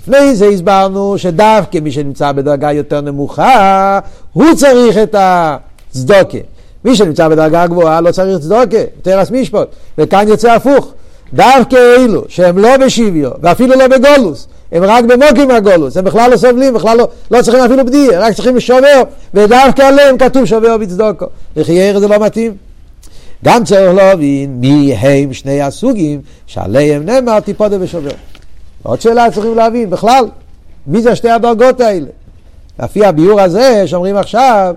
לפני זה הסברנו שדווקא מי שנמצא בדרגה יותר נמוכה, הוא צריך את הצדוקה. מי שנמצא בדרגה גבוהה לא צריך צדוקה, תרס משפוט. וכאן יוצא הפוך. דווקא אלו שהם לא בשוויו, ואפילו לא בגולוס, הם רק במוקים מהגולוס, הם בכלל לא סובלים, בכלל לא, לא צריכים אפילו בדיה, רק צריכים לשובר, ודווקא עליהם כתוב שובר בצדוקו. לחייר זה לא מתאים. גם צריך להבין מי הם שני הסוגים שעליהם נאמר טיפודה ושובר. עוד שאלה צריכים להבין, בכלל, מי זה שתי הדרגות האלה? לפי הביאור הזה שאומרים עכשיו,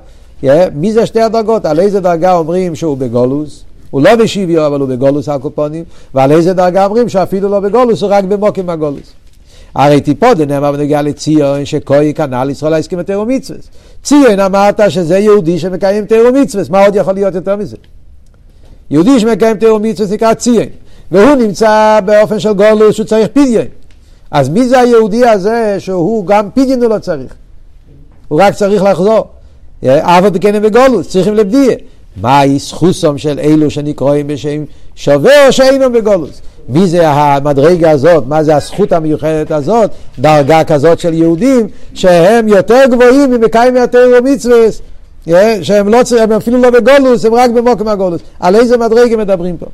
מי זה שתי הדרגות? על איזה דרגה אומרים שהוא בגולוס? הוא לא בשוויו, אבל הוא בגולוס הקופונים, ועל איזה דרגה אומרים שאפילו לא בגולוס, הוא רק במוקים הגולוס. הרי טיפודה נאמר בנגיע לציון שכוי כנ"ל ישראל להסכים לתיאור מצווה. ציון אמרת שזה יהודי שמקיים תיאור מצווה, מה עוד יכול להיות יותר מזה? יהודי שמקיים תיאור מצווה נקרא ציון, והוא נמצא באופן של גולוס שהוא צריך פדיון. אז מי זה היהודי הזה שהוא גם פדיון הוא לא צריך? הוא רק צריך לחזור. אף על פי בגולוס, צריכים לבדיה. מהי סחוסום של אלו שנקראים בשם שווה או שאינו בגולוס? מי זה המדרגה הזאת? מה זה הזכות המיוחדת הזאת? דרגה כזאת של יהודים שהם יותר גבוהים ממקיים יותר ומצווה שהם לא, הם אפילו לא בגולוס, הם רק במוקם הגולוס. על איזה מדרגה מדברים פה?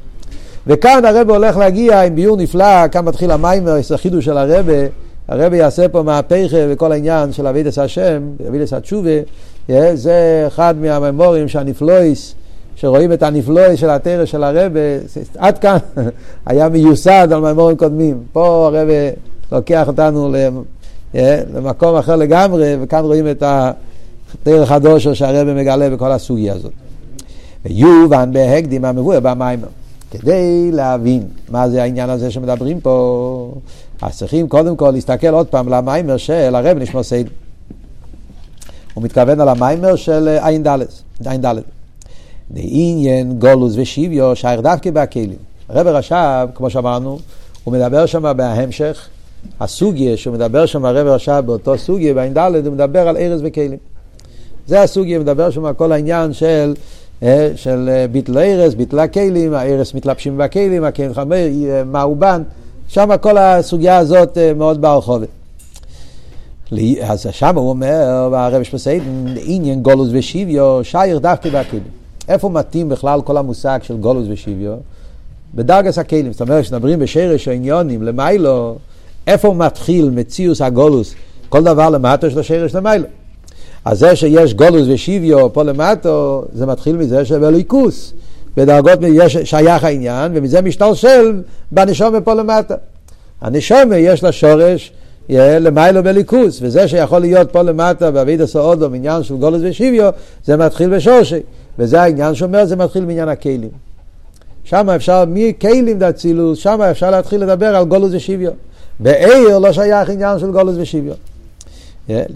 וכאן הרב הולך להגיע עם ביור נפלא, כאן מתחיל יש החידוש של הרב, הרב יעשה פה מהפכה וכל העניין של אבידס השם, אבידס התשובה, זה אחד מהממורים שהנפלויס, שרואים את הנפלויס של התרא של הרבה, עד כאן היה מיוסד על ממורים קודמים. פה הרבה לוקח אותנו למקום אחר לגמרי, וכאן רואים את הדרך הדושר שהרבה מגלה בכל הסוגיה הזאת. ויובן בהקדים המבואר במאמר. כדי להבין מה זה העניין הזה שמדברים פה, אז צריכים קודם כל להסתכל עוד פעם למאמר של הרבי נשמתו עדן. הוא מתכוון על המאמר של אה, עין ד', עין ד'. דעניין גלות ושביה שייך דווקא בהכלים. הרב רש"ב, כמו שאמרנו, הוא מדבר שם בהמשך, הסוגיה שהוא מדבר שם הרב רש"ב באותו סוגיה, בעין ד', הוא מדבר על אורות וכלים. זה הסוגיה, מדבר שם כל העניין של, אה, של אה, ביטל ארז, ביטל הכלים, הארז מתלבשים בכלים, הכלים חמר, מאובן, שם כל הסוגיה הזאת מאוד ברחובת. אז שם הוא אומר, והרב שפסיידן, עניין גולוס ושוויו, שייר דווקא בכלים. איפה מתאים בכלל כל המושג של גולוס ושוויו? בדרגס הכלים. זאת אומרת, כשנדברים בשרש העניונים, למיילו, איפה מתחיל מציוס הגולוס? כל דבר למטו של השרש למיילו. אז זה שיש גולוס ושוויו פה למטו, זה מתחיל מזה שבליכוס. בדרגות יש שייך העניין, ומזה משתלשל בנשומה פה למטה. הנשומה יש לה שורש למיילו בליכוס, וזה שיכול להיות פה למטה באבידע סעודו, עניין של גולוס ושוויו, זה מתחיל בשורשי, וזה העניין שאומר, זה מתחיל מעניין הכלים. שם אפשר, מכלים דאצילוס, שם אפשר להתחיל לדבר על גולוס ושוויו. בעיר לא שייך עניין של גולוס ושוויו.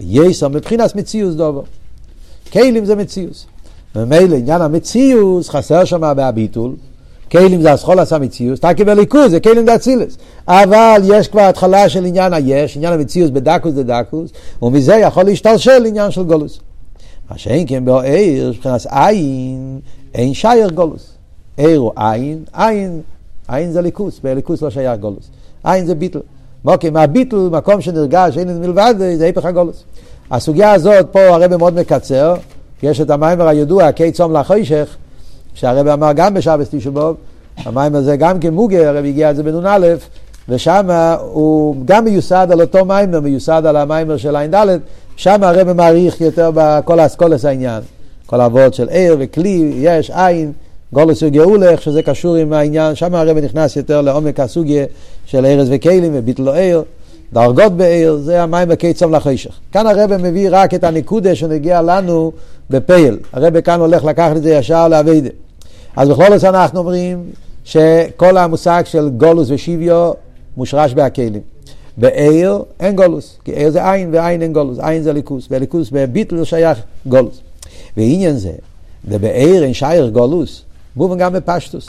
יסר מבחינת מציאוס דובו. כלים זה מציאוס. ומילא עניין המציאוס חסר שם בהביטול. כלים זה הסחול עשה מציאוס, תקי בליכוז זה כלים דאצילס. אבל יש כבר התחלה של עניין היש, עניין המציאוס בדקוס דדקוס, ומזה יכול להשתלשל עניין של גולוס. מה שאין כן בעיר, מבחינת עין, אין שייר גולוס. עיר הוא עין, עין, עין זה ליכוס, בליכוס לא שייך גולוס. עין זה ביטל. מוקיי, מהביטל, מקום שנרגש, אין מלבד, זה היפך הגולוס. הסוגיה הזאת, פה הרב מאוד מקצר, יש את המיימר הידוע, קי צום לחוישך, שהרב אמר גם בשבס תשובוב, המים הזה גם כן מוגה, הרב הגיע על זה בנ"א, ושם הוא גם מיוסד על אותו מיימר, מיוסד על המיימר של ע"ד, שם הרב מעריך יותר בכל האסכולס העניין. כל האבות של עיר וכלי, יש, עין, גולוס וגאולך, שזה קשור עם העניין, שם הרב נכנס יותר לעומק הסוגיה של ארז וכלים וביטל לו עיר, דרגות בעיר, זה המים בקי צום לחשך. כאן הרב מביא רק את הנקודה שנגיע לנו בפייל. הרב כאן הולך לקחת את זה ישר לאביידה. אז בכל זאת אנחנו אומרים שכל המושג של גולוס ושוויו מושרש בהכלים. בעיר אין גולוס, כי עיר זה עין ועין אין גולוס, עין זה ליכוס, וליכוס בביטל זה שייך גולוס. ועניין זה, ובעיר אין שייר גולוס, מובן גם בפשטוס.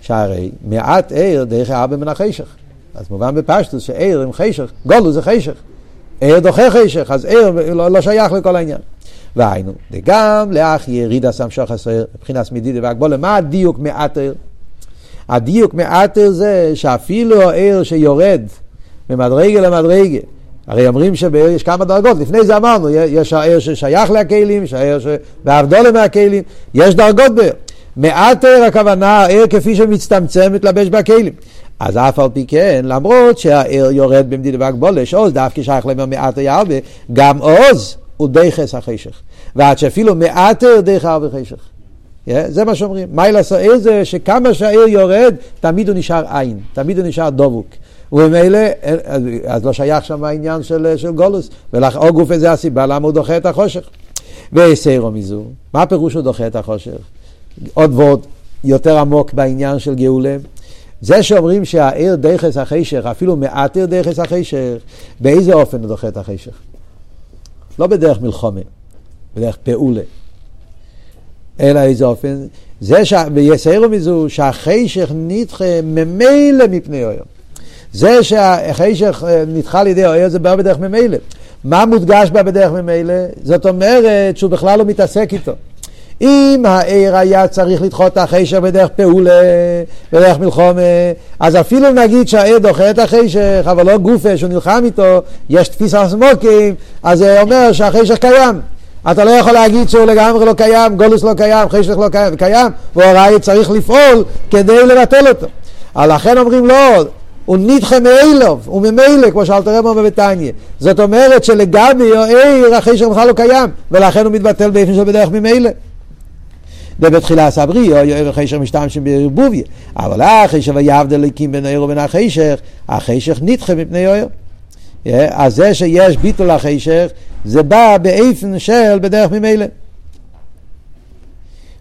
שהרי מעט עיר דרך ארבע מן החשך. אז מובן בפשטוס שעיר עם חשך, גולוס זה חשך. עיר דוחה חשך, אז עיר לא, לא שייך לכל העניין. והיינו, וגם לאח ירידה סם שוחס עיר, מבחינת מדידה והגבולה, מה הדיוק מעט עיר? הדיוק מעט עיר זה שאפילו העיר שיורד ממדרגה למדרגה, הרי אומרים שיש כמה דרגות, לפני זה אמרנו, יש העיר ששייך לכלים, יש העיר שבהבדולה מהכלים, יש דרגות בעיר. מעט עיר הכוונה, העיר כפי שמצטמצם, מתלבש בכלים. אז אף על פי כן, למרות שהעיר יורד במדידה והגבולש, עוז דווקא שייך להם מעט עיר הרבה, גם עוז הוא דייחס החשך. ועד שאפילו מעט דייח הרבה חשך. Yeah, זה מה שאומרים. מיילס העיר זה שכמה שהעיר יורד, תמיד הוא נשאר עין, תמיד הוא נשאר דבוק. וממילא, אז לא שייך שם העניין של, של גולוס, או גוף איזה הסיבה למה הוא דוחה את החושך. ויסיירו מזו, מה הפירוש הוא דוחה את החושך? עוד ועוד יותר עמוק בעניין של גאולה. זה שאומרים שהעיר דכס החשך, אפילו מעט עיר דכס החשך, באיזה אופן הוא דוחה את החשך? לא בדרך מלחומה, בדרך פעולה. אלא איזה אופן? זה ש... ויסיירו מזו שהחשך נדחה ממילא מפני אויר. זה שהחשך אה, נדחה על ידי האויר זה בא בדרך ממילא. מה מודגש בה בדרך ממילא? זאת אומרת שהוא בכלל לא מתעסק איתו. אם העיר היה צריך לדחות את החשך בדרך פעולה, בדרך מלחומה, אז אפילו נגיד שהעיר דוחה את החשך, אבל לא גופה שהוא נלחם איתו, יש תפיסה סמוקים, אז זה אומר שהחשך קיים. אתה לא יכול להגיד שהוא לגמרי לא קיים, גולוס לא קיים, חשך לא קיים, קיים, והוראי צריך לפעול כדי לבטל אותו. לכן אומרים לא, הוא נדחה מאילוב, הוא ממילא, כמו שאלת רב אומר בתניא. זאת אומרת שלגבי עיר החשך בכלל לא קיים, ולכן הוא מתבטל באופן של בדרך ממילא. ובתחילה סברי, או יאיר החשך משתמשים בערבוביה. אבל החשך ויעבד אלוקים בין העיר ובין החשך, החשך נדחה מפני עיר. אז זה שיש ביטול החשך, זה בא באופן של בדרך ממילא.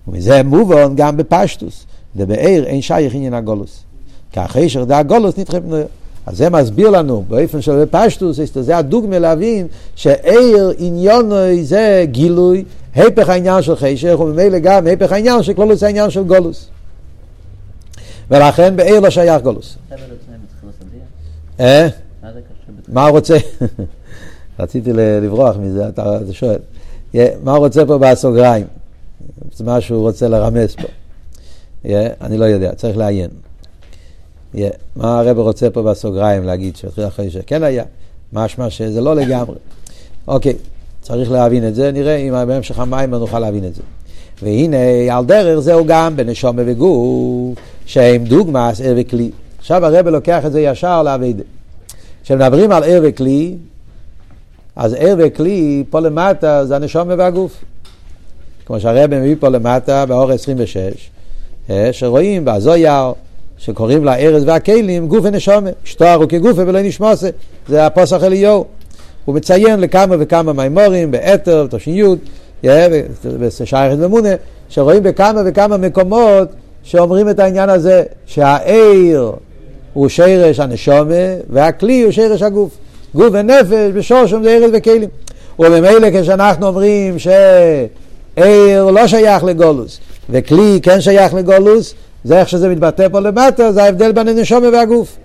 ומזה מובן גם בפשטוס, ובעיר אין שייך עניין הגולוס. כי החשך זה הגולוס נדחה מפני עיר. אז זה מסביר לנו באופן של פשטוס, זה הדוגמה להבין שעיר עניון זה גילוי, הפך העניין של חשך, וממילא גם הפך העניין של כלולוס העניין של גולוס. ולכן בעיר לא שייך גולוס. אה? מה הוא רוצה? רציתי לברוח מזה, אתה שואל. מה הוא רוצה פה בסוגריים? זה מה שהוא רוצה לרמז פה. אני לא יודע, צריך לעיין. מה הרב רוצה פה בסוגריים להגיד שהתחיל אחרי שכן היה? משמע שזה לא לגמרי. אוקיי, צריך להבין את זה, נראה אם בהמשך המים נוכל להבין את זה. והנה, על דרך זהו גם בנשומה וגוף, שהם דוגמאס ער וכלי. עכשיו הרב לוקח את זה ישר לאביידה. כשמדברים על ער וכלי, אז ער וכלי, פה למטה זה הנשומה והגוף. כמו שהרב מביא פה למטה באור 26, אה, שרואים בהזויר, שקוראים לה ארז והכלים, גוף ונשומה. שטוהר הוא כגופה ולא נשמוסה. זה הפוסח אליהו. הוא מציין לכמה וכמה מימורים, באתר, בתש"י, בשייכת ממונה, שרואים בכמה וכמה מקומות שאומרים את העניין הזה, שהעיר הוא שרש הנשומה, והכלי הוא שרש הגוף. גוף ונפש, בשורשום זה ארז וכלים. וממילא כשאנחנו אומרים שעיר לא שייך לגולוס, וכלי כן שייך לגולוס, זה איך שזה מתבטא פה למטה, זה ההבדל בין הנשומה והגוף.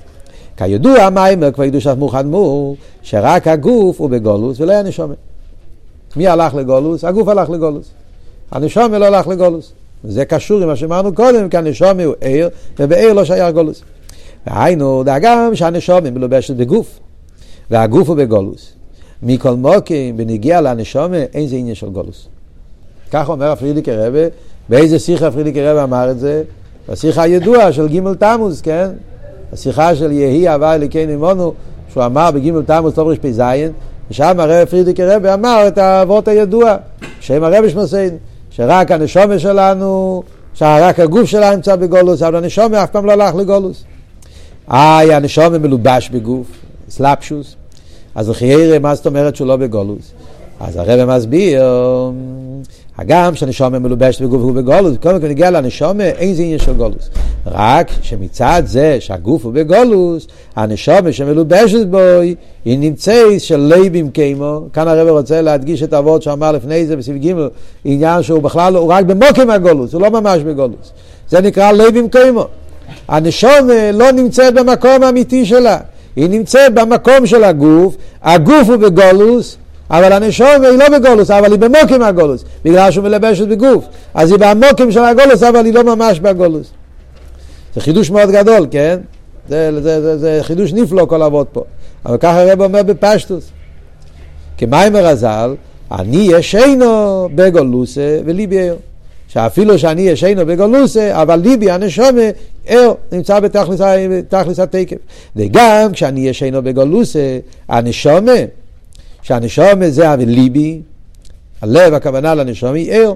כידוע, המיימר כבר ידעו שאנחנו חדמו, שרק הגוף הוא בגולוס ולא הנשומה. מי הלך לגולוס? הגוף הלך לגולוס. הנשומה לא הלך לגולוס. וזה קשור עם מה שאמרנו קודם, כי הנשומה הוא עיר, ובעיר לא שייך גולוס. והיינו, דאגם שהנשומה מלובשת בגוף, והגוף הוא בגולוס. מכל מוקים, בנגיע לנשומה, אין זה עניין של גולוס. כך אומר הפרידיקי רבה, באיזה שיחה הפרידיקי רבה אמר את זה? בשיחה הידועה של גימל תמוז, כן? השיחה של יהי אהבה אליקנו עמנו, שהוא אמר בגימל תמוז טוב רפ"ז, ושם הרב פרידיקי רבי אמר את האבות הידוע, שם הרבי שמוסיין, שרק הנשומה שלנו, שרק הגוף שלנו נמצא בגולוס, אבל הנשומה אף פעם לא הלך לגולוס. איי, הנשומה מלובש בגוף, סלפשוס, אז לחיירה, מה זאת אומרת שהוא לא בגולוס? אז הרב מסביר הגם שהנשומה מלובשת בגוף הוא בגולוס, קודם כל נגיע לנשומה, אין זה עניין של גולוס. רק שמצד זה שהגוף הוא בגולוס, הנשומה שמלובשת בו, היא נמצאת של ליבים כמו, כאן הרב רוצה להדגיש את האבות שאמר לפני זה בסביב ג' עניין שהוא בכלל, הוא רק במוקם הגולוס, הוא לא ממש בגולוס. זה נקרא ליבים כמו. הנשומה לא נמצאת במקום האמיתי שלה, היא נמצאת במקום של הגוף, הגוף הוא בגולוס, אבל הנשום היא לא בגולוס, אבל היא במוקים הגולוס, בגלל שהוא מלבשת בגוף. אז היא במוקים של הגולוס, אבל היא לא ממש בגולוס. זה חידוש מאוד גדול, כן? זה, זה, זה, זה חידוש נפלא כל אבות פה. אבל ככה הרב אומר בפשטוס. כמיימר הז"ל, אני ישנו בגולוסה וליבי ער. שאפילו שאני ישנו בגולוסה, אבל ליבי הנשומה ער, נמצא בתכלס התקף. וגם כשאני ישנו בגולוסה, הנשומה שהנשומה זה הליבי, הלב הכוונה לנשומה ער.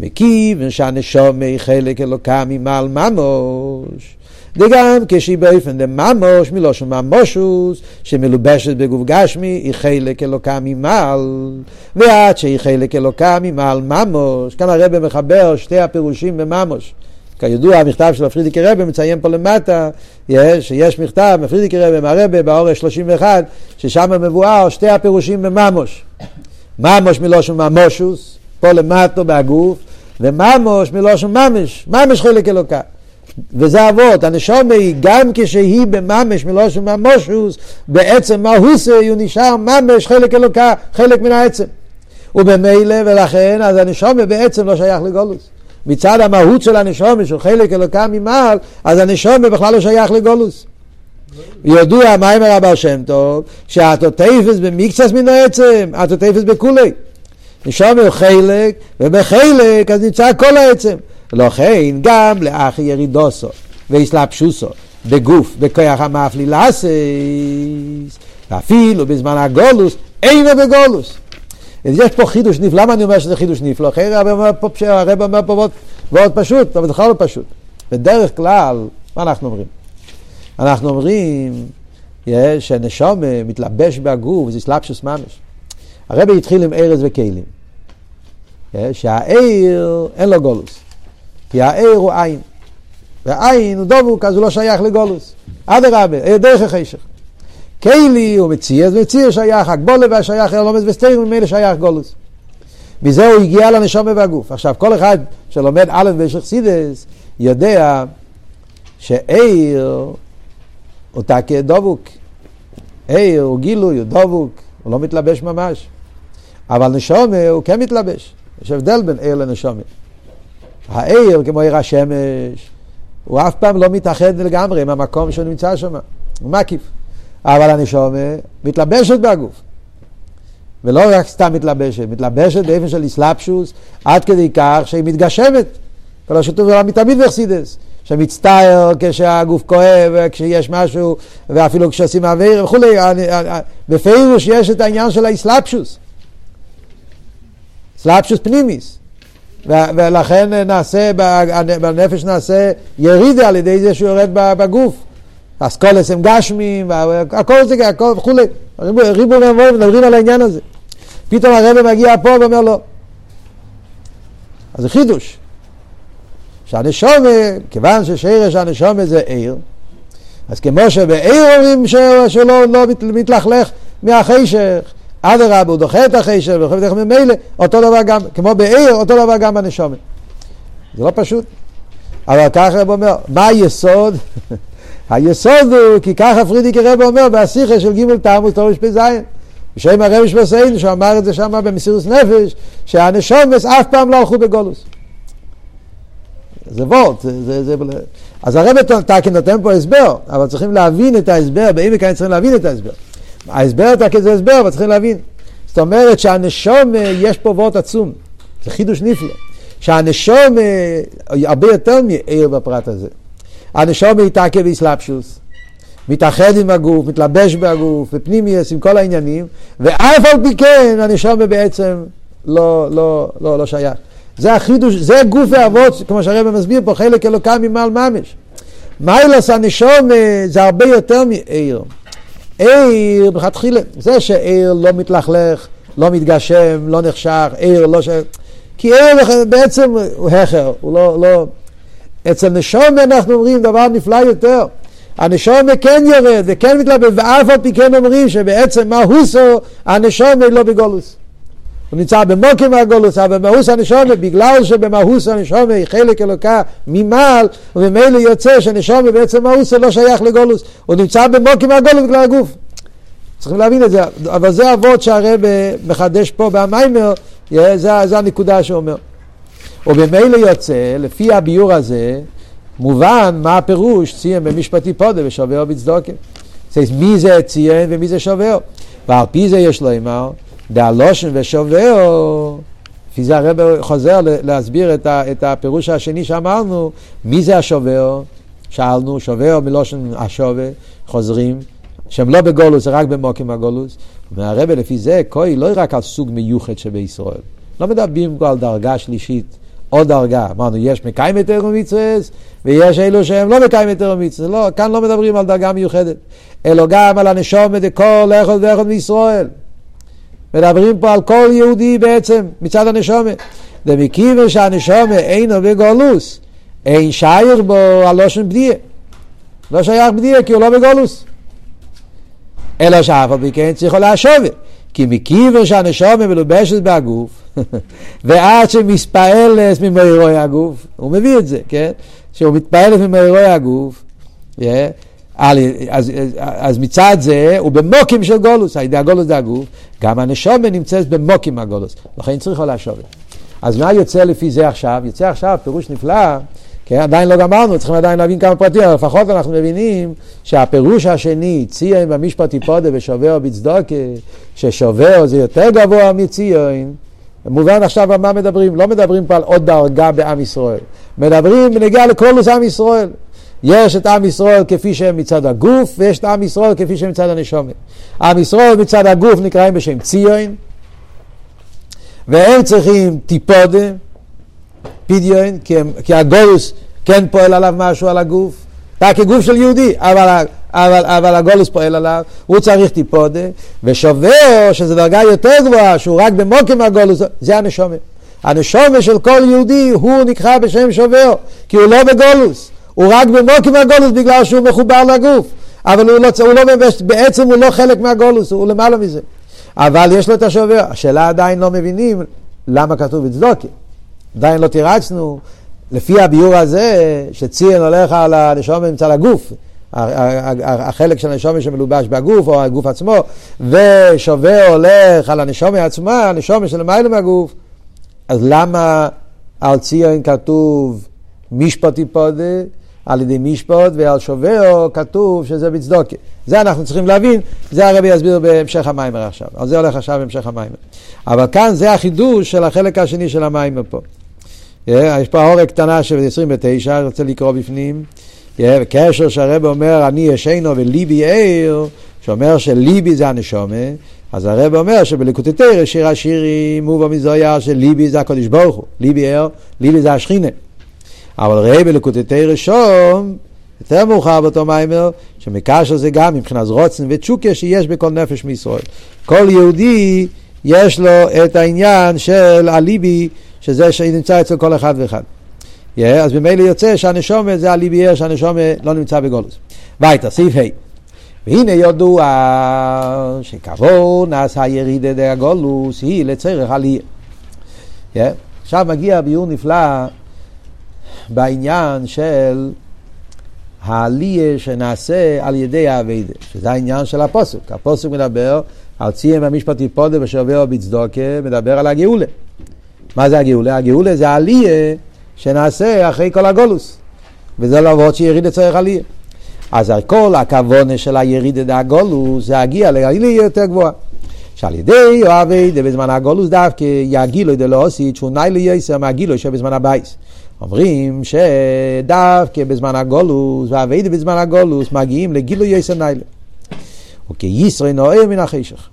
מקיף שהנשומה היא חלק אלוקה ממעל ממוש. וגם כשהיא באופן לממוש, מלושן ממושוס, שמלובשת בגוף גשמי, היא חלק אלוקה ממעל, ועד שהיא חלק אלוקה ממעל ממוש. כאן הרב מחבר שתי הפירושים בממוש. כידוע, המכתב של הפרידיקי רבי מציין פה למטה, יש, שיש מכתב מפרידיקי רבי מהרבי באורש 31, ששם מבואר שתי הפירושים בממוש. ממוש מלושן ממושוס, פה למטה בהגוף, וממוש מלושן ממש, ממש חלק אלוקה. וזה אבות, הנשומה היא גם כשהיא בממש מלושן ממושוס, בעצם מהוסה הוא נשאר ממש חלק אלוקה, חלק מן העצם. ובמילא ולכן אז הנשומה בעצם לא שייך לגולוס. מצד המהות של הנשומה, שהוא חלק אלוקה ממעל, אז הנשומה בכלל לא שייך לגולוס. ידוע מה אומר הבעל שם טוב, שהתותפס במקצס מן העצם, התותפס בכולי. נשומה הוא חלק, ובחלק אז נמצא כל העצם. לכן גם לאח ירידוסו ואסלאפשוסו בגוף, בכוח המפלילסס, ואפילו בזמן הגולוס, אינו בגולוס. יש פה חידוש נפלא, למה אני אומר שזה חידוש נפלא? אחרי הרב אומר פה, הרב אומר פה ועוד פשוט, אבל בכלל לא פשוט. בדרך כלל, מה אנחנו אומרים? אנחנו אומרים שנשום מתלבש בגוף, זה סלאפשוס ממש. הרב התחיל עם ארז וכלים. שהעיר אין לו גולוס, כי העיר הוא עין. והעין הוא דבוק, אז הוא לא שייך לגולוס. אדרבה, דרך החשך. קיילי הוא מציע, אז מציע שייך, הגבולה והשייך לומד וסתיר, ממילא שייך גולוס. מזה הוא הגיע לנשום והגוף. עכשיו, כל אחד שלומד א' סידס, יודע שעיר הוא תקה דבוק. עיר הוא גילוי, הוא דבוק, הוא לא מתלבש ממש. אבל נשומה הוא כן מתלבש. יש הבדל בין עיר לנשומה. העיר, כמו עיר השמש, הוא אף פעם לא מתאחד לגמרי עם המקום שהוא נמצא שם. הוא מקיף. אבל הנשומה מתלבשת בגוף. ולא רק סתם מתלבשת, מתלבשת באופן של איסלאפשוס, עד כדי כך שהיא מתגשמת. כל השיתוף העולם מתמיד בחסידס, שמצטער כשהגוף כואב, כשיש משהו, ואפילו כשעושים אוויר וכולי. בפירוש יש את העניין של האיסלאפשוס. איסלאפשוס פנימיס. ולכן נעשה, בנפש נעשה ירידה על ידי זה שהוא יורד בגוף. אסכולס הם גשמים, הכל זה, הכל וכולי. ריבו ומבואים מדברים על העניין הזה. פתאום הרב מגיע פה ואומר לו, אז זה חידוש. שהנשומה, כיוון ששרש הנשומה זה עיר, אז כמו שבעיר אומרים שלא לא מתלכלך מהחשך, אדרבה, הוא דוחה את החשך, ודוחה את החשך ממילא, אותו דבר גם, כמו בעיר, אותו דבר גם בנשומה. זה לא פשוט. אבל ככה הוא אומר, מה היסוד? היסוד הוא, כי ככה פרידיקי רב אומר בהסיכה של ג' תמוז תורש פ"ז. בשם הרב שבוסיין, שהוא אמר את זה שם במסירות נפש, שהנשומס אף פעם לא הלכו בגולוס. זה וורט, זה, זה, זה, אז הרב טקי נותן פה הסבר, אבל צריכים להבין את ההסבר, בעמק היינו צריכים להבין את ההסבר. ההסבר טקי זה הסבר, אבל צריכים להבין. זאת אומרת שהנשום, יש פה וורט עצום, זה חידוש נפלא. שהנשום הרבה יותר מעיר בפרט הזה. הנשום מתעכב באסלאפשוס, מתאחד עם הגוף, מתלבש בגוף, בפנימיוס, עם כל העניינים, ואף על פי כן הנשום בעצם לא, לא, לא, לא שייך. זה החידוש, זה גוף ואבות, כמו שהרבא מסביר פה, חלק אלוקה ממעל ממש. מיילוס הנשום זה הרבה יותר מעיר. עיר, בכתחילה, זה שעיר לא מתלכלך, לא מתגשם, לא נחשך, עיר לא ש... כי ערך בעצם הוא הכר, הוא לא, לא... אצל נשום אנחנו אומרים דבר נפלא יותר. הנשום כן יורד וכן מתלבט, ואף על פי כן אומרים שבעצם מה הוסו, הנשום לא בגולוס. הוא נמצא במוקים הגולוס, אבל במהוס הנשומה, בגלל שבמהוס הנשומה היא חלק אלוקה ממעל, וממילא יוצא שנשומה בעצם מהוס לא שייך לגולוס, הוא נמצא במוקים הגולוס בגלל הגוף. צריכים להבין את זה, אבל זה אבות שהרב מחדש פה במיימר, זה, זה הנקודה שהוא אומר. ובמילא יוצא, לפי הביאור הזה, מובן מה הפירוש ציון במשפט תפדה ושביה בצדקה. מי זה ציון ומי זה שביה. ועל פי זה יש לומר, דהלשון ושביה, לפי זה הרב חוזר להסביר את, ה, את הפירוש השני שאמרנו, מי זה השביה? שאלנו, שביה מלשון השבה, חוזרים, שהם לא בגלות, רק במקום הגלות. והרב לפי זה, כוי לא רק על סוג מיוחד שבישראל. לא מדברים פה על דרגה שלישית, עוד דרגה. אמרנו, יש מקיים יותר ומצווה, ויש אלו שהם לא מקיים יותר ומצווה. לא, כאן לא מדברים על דרגה מיוחדת, אלא גם על הנשום דכל אחד ואחד מישראל. מדברים פה על כל יהודי בעצם, מצד הנשומת. דמכיוון שהנשומת אינו בגולוס, אין שייר בו הלושן בדיה. לא שייך בדיה כי הוא לא בגולוס. אלא שאף על פי כן צריכו להשובת. כי מכיוון שהנשומת מלובשת בהגוף, ועד שמספעלת ממאירוי הגוף, הוא מביא את זה, כן? שהוא מתפעלת ממאירוי הגוף, yeah, אז, אז, אז מצד זה הוא במוקים של גולוס, על ידי הגולוס זה הגוף, גם הנשומה נמצאת במוקים הגולוס, לכן צריכו להשובת. אז מה יוצא לפי זה עכשיו? יוצא עכשיו פירוש נפלא, כן, עדיין לא גמרנו, צריכים עדיין להבין כמה פרטים, אבל לפחות אנחנו מבינים שהפירוש השני, ציון במשפט טיפודה ושובר בצדוקה, ששובר זה יותר גבוה מציון, מובן עכשיו על מה מדברים, לא מדברים פה על עוד דרגה בעם ישראל, מדברים בנגיעה לכל עם ישראל. יש את עם ישראל כפי שהם מצד הגוף, ויש את עם ישראל כפי שהם מצד הנשומת. עם ישראל מצד הגוף נקראים בשם ציון, והם צריכים טיפודה, פדיון, כי, כי הגולוס כן פועל עליו משהו על הגוף, אתה כגוף של יהודי, אבל, אבל, אבל הגולוס פועל עליו, הוא צריך טיפודה, ושובר, שזו דרגה יותר גבוהה, שהוא רק במוקם הגולוס, זה הנשומת. הנשומת של כל יהודי הוא נקרא בשם שובר, כי הוא לא בגולוס. הוא רק במוקים הגולוס בגלל שהוא מחובר לגוף. אבל הוא לא, הוא לא בעצם הוא לא חלק מהגולוס, הוא למעלה מזה. אבל יש לו את השובר. השאלה עדיין לא מבינים למה כתוב בצדוקי. עדיין לא תירצנו, לפי הביור הזה, שציין הולך על הנשומת מצד הגוף. החלק של הנשומת שמלובש בגוף, או הגוף עצמו, ושובר הולך על הנשומת עצמה, הנשומת שלמעלה מהגוף. אז למה על ציון כתוב משפט יפודה, על ידי משפט, ועל שובר כתוב שזה בצדוקה. זה אנחנו צריכים להבין, זה הרבי יסביר בהמשך המיימר עכשיו. על זה הולך עכשיו בהמשך המיימר. אבל כאן זה החידוש של החלק השני של המיימר פה. Yeah, יש פה העורק קטנה של 29, אני רוצה לקרוא בפנים. Yeah, קשר שהרבי אומר, אני ישנו וליבי ער, שאומר שליבי זה הנשומה, אז הרב אומר שבליקוטי שיר השירים מובא מזויה שליבי זה הקודש ברוך הוא, ליבי ער, ליבי זה השכינה. אבל ראה בלקוטטי ראשון, יותר מאוחר באותו מיימר, שמקשר זה גם מבחינת רוצן ותשוקה שיש בכל נפש מישראל. כל יהודי יש לו את העניין של הליבי, שזה שנמצא אצל כל אחד ואחד. Yeah, אז ממילא יוצא שהנשומת זה הליבי ער שהנשומת לא נמצא בגולוס. וייטר, סעיף ה' והנה ידוע שכבוד נעשה ירידה דהגולוס היא לצריך עלייה. Yeah. עכשיו מגיע ביור נפלא בעניין של העלייה שנעשה על ידי העבודה, שזה העניין של הפסוק. הפסוק מדבר על ציון במשפט תפדה ושביה בצדקה, מדבר על הגאולה. מה זה הגאולה? הגאולה זה העלייה שנעשה אחרי כל הגלות. וזה לאבות שירידה לצורך עלייה. אז כל הכוונה של הירידה הגלות זה להגיע לעלייה יותר גבוהה. שעל ידי העבודה בזמן הגלות דווקא יהיה הגילוי דלעתיד שהוא נעלה יותר מהגילוי שבזמן הבית. אומרים שדווקא בזמן הגולוס והאביידה בזמן הגולוס מגיעים לגילוי יסר ניילה. וכישראל נוער מן החשך.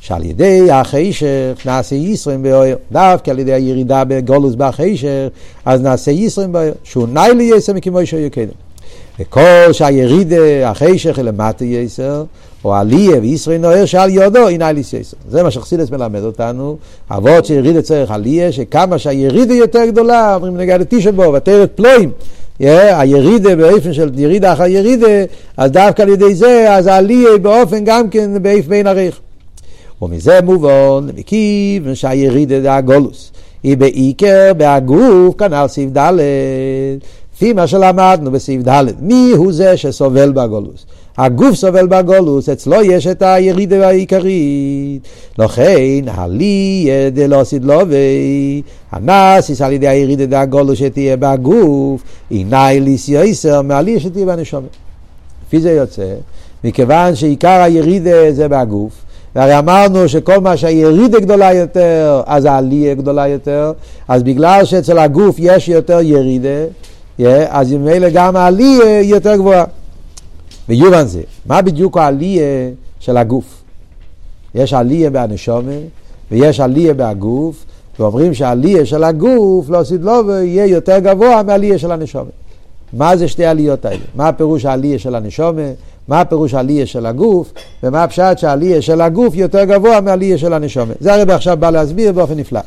שעל ידי החשך נעשה ישרים באויר, דווקא על ידי הירידה בגולוס בחשך, אז נעשה ישרים באויר, שהוא ניילה יסר מכמו ישר יקדם. וכל שהירידה, החשך למטה יסר, או עליה וישראל נוער שעל יודו הנה אליס יסר. זה מה שחסידס מלמד אותנו, אבות שיריד צריך עליה, שכמה שהירידה יותר גדולה, אומרים נגד התישן בו, ותרת פלואים. הירידה באופן של ירידה אחר ירידה, אז דווקא על ידי זה, אז העלייה באופן גם כן באיף בין עריך. ומזה מובן, מכיוון שהירידה זה הגולוס. היא בעיקר בהגוף, כנ"ל סעיף ד', לפי מה שלמדנו בסעיף ד', מי הוא זה שסובל בגולוס? הגוף סובל בגולוס, אצלו יש את הירידה העיקרית. לכן, הלי דלא סדלובי, הנאסיס על ידי הירידה דהגולוס שתהיה בגוף, עיני ליס יויסר, מעלי שתהיה בנשומת. לפי זה יוצא, מכיוון שעיקר הירידה זה בגוף, והרי אמרנו שכל מה שהירידה גדולה יותר, אז העלייה גדולה יותר, אז בגלל שאצל הגוף יש יותר ירידה, אז ממילא גם העלייה יותר גבוהה. ויובן זה, מה בדיוק העלייה של הגוף? יש עלייה בהנשומה ויש עלייה בהגוף, ואומרים שהעלייה של הגוף, לא עשית לו, יהיה יותר גבוה מהעלייה של הנשומה. מה זה שתי העליות האלה? מה הפירוש העלייה של הנשומה? מה הפירוש העלייה של הגוף? ומה הפשט שהעלייה של הגוף יותר גבוה מהעלייה של הנשומה? זה הרב עכשיו בא להסביר באופן נפלא.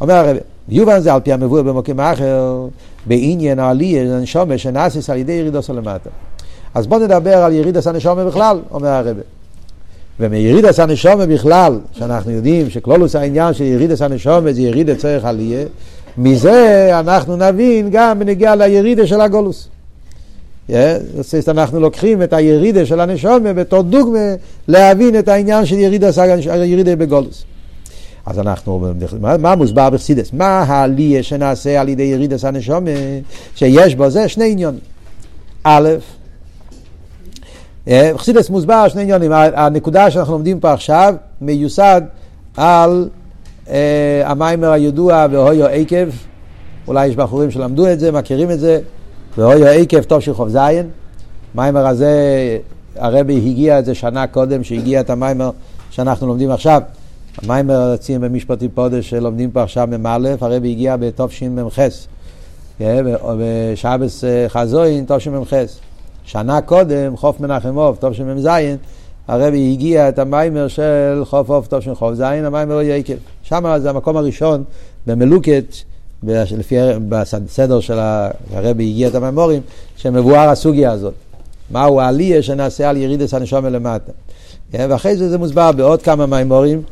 אומר הרב, יובן זה על פי המבואר במקום אחר, בעניין העלייה, הנשומה שנאסיס על ידי ירידו למטה. אז בואו נדבר על ירידס הנשומה בכלל, אומר הרבה. ומירידס הנשומה בכלל, שאנחנו יודעים שכלולוס העניין של ירידס הנשומה זה ירידה צריך עלייה, מזה אנחנו נבין גם בנגיע לירידה של הגולוס. Yeah, אנחנו לוקחים את הירידה של הנשומה בתור דוגמה להבין את העניין של הירידה בגולוס. אז אנחנו, מה, מה מוסבר בחסידס? מה העלייה שנעשה על ידי ירידס הנשומה, שיש בו זה שני עניונים. א', חסידס מוסבר שני עניונים, הנקודה שאנחנו לומדים פה עכשיו מיוסד על אה, המיימר הידוע והויו עקב, אולי יש בחורים שלמדו את זה, מכירים את זה, והויו עקב טוב של חוב זין, המיימר הזה, הרבי הגיע את זה שנה קודם שהגיע את המיימר שאנחנו לומדים עכשיו, המיימר רצים במשפטי פודש שלומדים פה עכשיו מ"א, הרבי הגיע בתשמ"ח, אה, בשבס חזוין תשמ"ח. שנה קודם, חוף מנחם עוף, טוב שמ"ז, הרבי הגיע את המיימר של חוף עוף, טוב של חוף זין, המיימר הוא יקב. שם זה המקום הראשון במלוקת, לפי, בסדר של הרבי הגיע את המיימורים, שמבואר הסוגיה הזאת. מהו העלייה שנעשה על ירידס הנשום למטה. ואחרי זה זה מוסבר בעוד כמה מיימורים,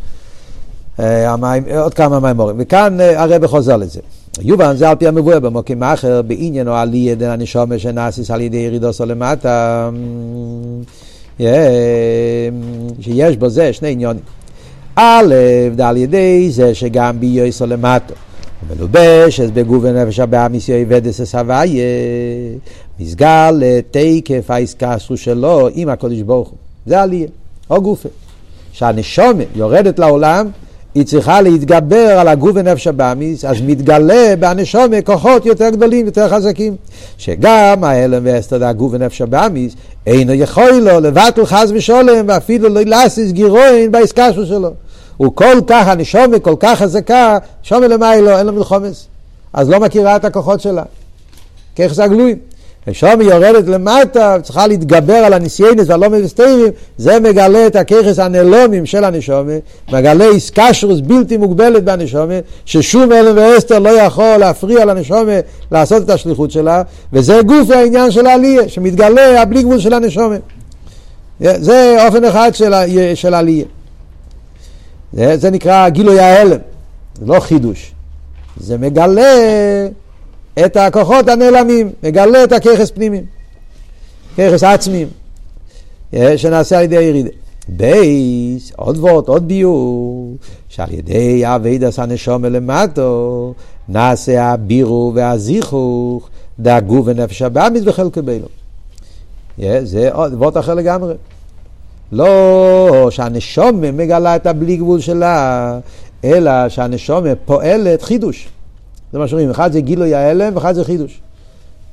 אה, עוד כמה מיימורים. וכאן אה, הרבי חוזר לזה. יובן זה על פי המבואר במוקים אחר, בעניין או עלי ידי הנשומה שנאסיס על ידי ירידוסו למטה, שיש בו זה שני עניונים. א', על ידי זה שגם ביוסו למטה. מלובשת בגוף ונפש הבאה מיסיו ודס הסבייה, מסגל לתקף האיסקסו שלו עם הקודש ברוך הוא. זה עלייה, או גופה. שהנשומה יורדת לעולם היא צריכה להתגבר על הגוף ונפש הבאמיס, אז מתגלה בהנשומה כוחות יותר גדולים, יותר חזקים. שגם ההלם ואסתר הגוף ונפש הבאמיס, אינו יכול לו לבטל חס ושולם, ואפילו לא להסיס גירועין בעסקה שלו. הוא כל כך, הנשומה כל כך חזקה, שומה למיילו, אין לו מלחומס. אז לא מכירה את הכוחות שלה. ככס הגלויים. היא יורדת למטה, צריכה להתגבר על הניסיינס והלא מבסטרים, זה מגלה את הככס הנלומים של הנשומה, מגלה איסקשרוס בלתי מוגבלת בנשומה, ששום אלם ואסתר לא יכול להפריע לנשומה לעשות את השליחות שלה, וזה גוף העניין של העלייה, שמתגלה הבלי גבול של הנשומה. זה אופן אחד של, של העלייה. זה, זה נקרא גילוי ההעלם, זה לא חידוש. זה מגלה את הכוחות הנעלמים, מגלה את הכוחות פנימיים, כוחות עצמיים, אה, שנעשה על ידי הירידה. בייס, עוד וורט, עוד ביאור, שעל ידי עבודת הנשמה למטה, נעשה הבירור והזיכוך, דהגוף ונפש הבהמית וחלקו בעולם. אה, זה וורט אחר לגמרי. לא שהנשומה מגלה את הבלי גבול שלה, אלא שהנשומה פועלת חידוש. זה מה שאומרים, אחד זה גילוי ההלם ואחד זה חידוש.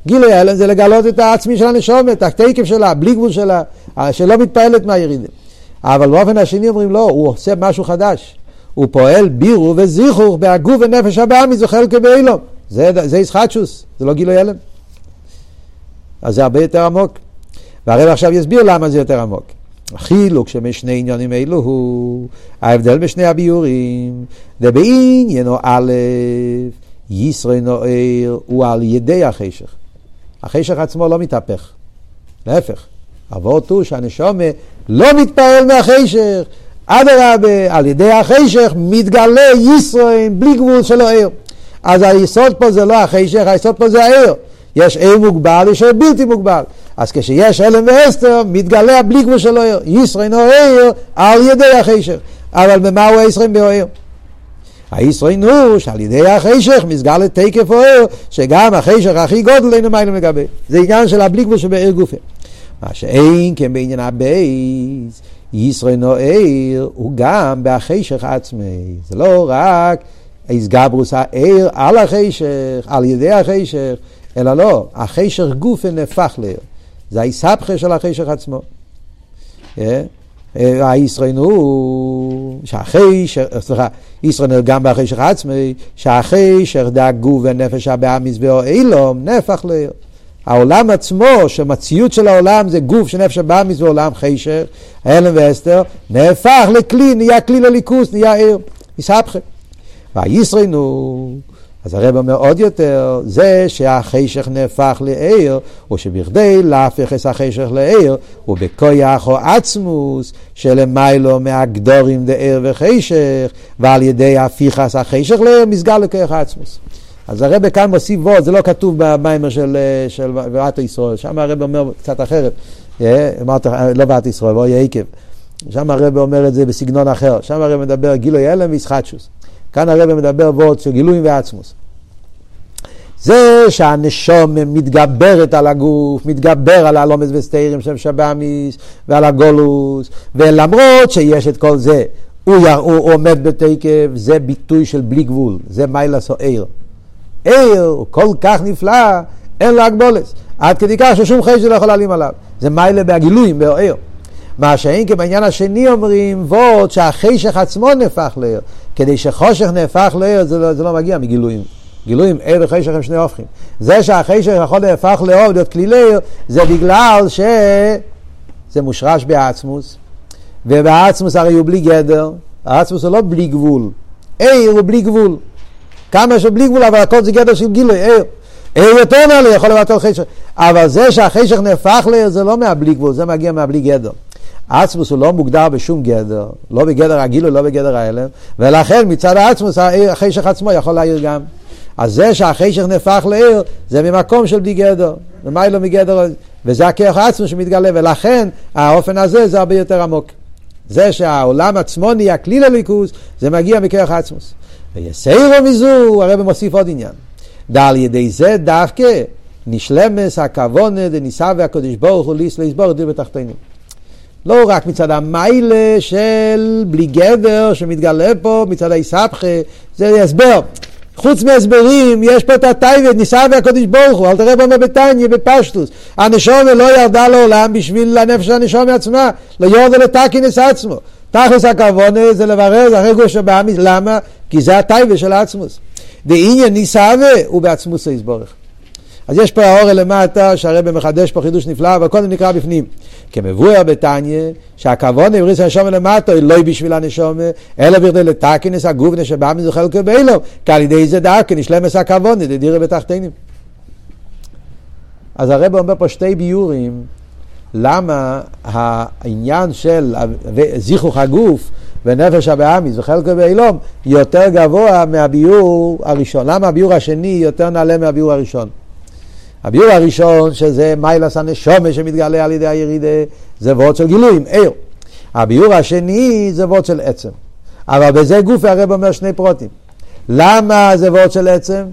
גילוי ההלם זה לגלות את העצמי של הנשומת, התקף שלה, בלי גבול שלה, שלא מתפעלת מהירידים. אבל באופן השני אומרים לא, הוא עושה משהו חדש. הוא פועל בירו וזיכוך בהגוף ונפש הבאה מזוחל כבאילום. זה, זה ישחטשוס, זה לא גילוי הלם. אז זה הרבה יותר עמוק. והרב עכשיו יסביר למה זה יותר עמוק. החילוק שמשני עניונים אלו הוא ההבדל בשני הביורים. דבעניינו א', ישרי נוער הוא על ידי החשך. החשך עצמו לא מתהפך, להפך. אבות הוא שהנשומה לא מתפעל מהחשך, אדרבה, על ידי החשך מתגלה ישרוי בלי גבול של העיר. אז היסוד פה זה לא החושך, היסוד פה זה האור. יש אור מוגבל, יש אור בלתי מוגבל. אז כשיש העלם והסתר, מתגלה בלי גבול של האור. יתרון האור על ידי החושך. אבל במה הוא היתרון באור? היתרון הוא שעל ידי החושך מתגלה תוקף האור שגם החושך הכי גדול אינו מעלים לגביה. זה עניין של הבלי גבול שבאור גופא. מה שאין כן בעניין הבית, יתרון האור הוא גם בחושך עצמו. זה לא רק איסגברוס העיר על החשך, על ידי החשך, אלא לא, החשך גופה נהפך לעיר. זה האיסבכה של החשך עצמו. הישראל הוא שהחשך, סליחה, ישראל גם בחשך עצמי, שהחשך דאגו ונפש הבאמיס ואו אילום נהפך לעיר. העולם עצמו, שהמציאות של העולם זה גוף שנפש הבאמיס ועולם חשך, הלם ואסתר, נהפך לכלי, נהיה כלי לליכוס, נהיה עיר, יסבכה. והישרנו, אז הרב אומר עוד יותר, זה שהחשך נהפך לעיר, או שבכדי להפך את החשך לעיר, הוא בכויח או עצמוס, שלמיילו מהגדורים דעיר וחשך, ועל ידי הפיכס החשך לעיר, מסגר לכויח עצמוס. אז הרב כאן מוסיף וורד, זה לא כתוב במיימר של, של ועת ישראל, שם הרב אומר קצת אחרת, אה, אמרת, לא ועת ישראל, ואוי עקב. שם הרב אומר את זה בסגנון אחר, שם הרב מדבר גילוי הלם וישחטשוס. כאן הרב מדבר וורד של גילויים ועצמוס. זה שהנשום מתגברת על הגוף, מתגבר על הלומס וסתירים של שבאמיס ועל הגולוס, ולמרות שיש את כל זה, הוא, הוא עומד בתקף, זה ביטוי של בלי גבול, זה מיילס או עיר. עיר הוא כל כך נפלא, אין לו הגבולס. עד כדי כך ששום חשק לא יכול להעלים עליו. זה מיילה בהגילויים, בעיר. מה שאין כי בעניין השני אומרים, וורד שהחשך עצמו נהפך לעיר. כדי שחושך נהפך לעיר, זה לא, זה לא מגיע מגילויים. גילויים, עיר וחשך הם שני הופכים. זה שהחשך יכול להפך לאור, להיות כלי לעיר, זה בגלל שזה מושרש בעצמוס, ובעצמוס הרי הוא בלי גדר, העצמוס הוא לא בלי גבול. עיר הוא בלי גבול. כמה שבלי גבול, אבל הכל זה גדר של גילוי, עיר. עיר יותר נעלה, יכול לבטל חשך. אבל זה שהחשך נהפך לעיר זה לא מהבלי גבול, זה מגיע מהבלי גדר. עצמוס הוא לא מוגדר בשום גדר, לא בגדר הגילוי, לא בגדר ההלם, ולכן מצד העצמוס החשך עצמו יכול להעיר גם. אז זה שהחשך נהפך לעיר, זה ממקום של בלי גדר, ומה לא מגדר, וזה הכוח עצמו שמתגלה, ולכן האופן הזה זה הרבה יותר עמוק. זה שהעולם עצמו נהיה כלי לליכוס, זה מגיע מכוח עצמוס. ויסיירו מזו, הרב מוסיף עוד עניין. דל ידי זה דווקא נשלמס הכוונה דניסה והקדוש ברוך הוא ליס לסבור דיר בתחתינו. לא רק מצד המיילה של בלי גבר שמתגלה פה, מצד היסבכה, זה הסבר. חוץ מהסברים, יש פה את הטייבט, ניסה והקדוש ברוך הוא, אל תראה במה בתניא, בפשטוס. הנשומה לא ירדה לעולם בשביל הנפש הנשומה עצמה, לא יורדה לתקינס עצמו. תכלס הכוונה זה לברר, זה הרגו שבאמיס, למה? כי זה הטייבה של העצמוס. דעניין ניסאווה הוא בעצמוס היסבורך. אז יש פה האור למטה, שהרבא מחדש פה חידוש נפלא, אבל קודם נקרא בפנים. כמבואר בתניא, שהכוונה בריס הנשומה למטה לא בשביל הנשומה, אלא בכדי לתקינס הגובנה שבא מזה חלקו באילום, כי על ידי זה דאקן ישלמס הכוונה, דדירה בתחתינים. אז הרבא אומר פה שתי ביורים, למה העניין של זיכוך הגוף ונפש הבאמיס וחלקו באילום יותר גבוה מהביור הראשון. למה הביור השני יותר נעלה מהביור הראשון? הביור הראשון, שזה מיילס הנשומה שמתגלה על ידי הירידה, זה וורד של גילויים, עיר. הביור השני זה וורד של עצם. אבל בזה גוף הרב אומר שני פרוטים. למה זה וורד של עצם?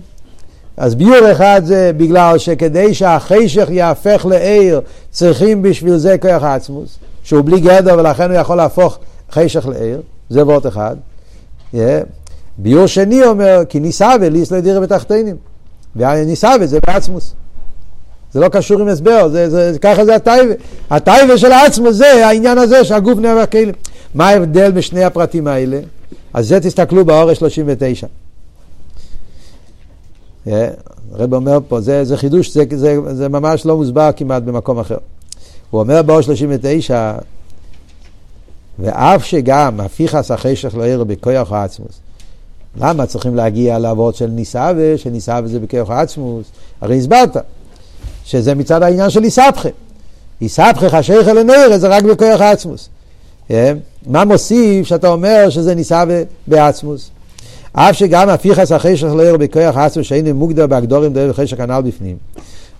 אז ביור אחד זה בגלל שכדי שהחשך יהפך לעיר, צריכים בשביל זה כוח העצמוס, שהוא בלי גדר ולכן הוא יכול להפוך חשך לעיר, זה וורד אחד. Yeah. ביור שני אומר, כי ניסה וליס לא ידירה בתחתינים. וניסה וזה בעצמוס. זה לא קשור עם הסבר, זה, זה, ככה זה הטייבה. הטייבה של העצמו זה העניין הזה שהגוף נאבק כלים. מה ההבדל בשני הפרטים האלה? אז זה תסתכלו באורש 39. הרב אומר פה, זה, זה חידוש, זה, זה, זה ממש לא מוסבר כמעט במקום אחר. הוא אומר באור 39, ואף שגם הפיכס החשך לא יראה בכוח העצמוס. למה צריכים להגיע לאבות של ניסאווה, שניסאווה זה בכוח העצמוס? הרי הסברת שזה מצד העניין של איסבכה. איסבכה אל הנרא זה רק בכוח העצמוס. אה? מה מוסיף שאתה אומר שזה ניסאווה בעצמוס? אף שגם הפיכס החשך לא יראה בכוח העצמוס שאין מוגדר בהגדורים דרך חשך הנ"ל בפנים.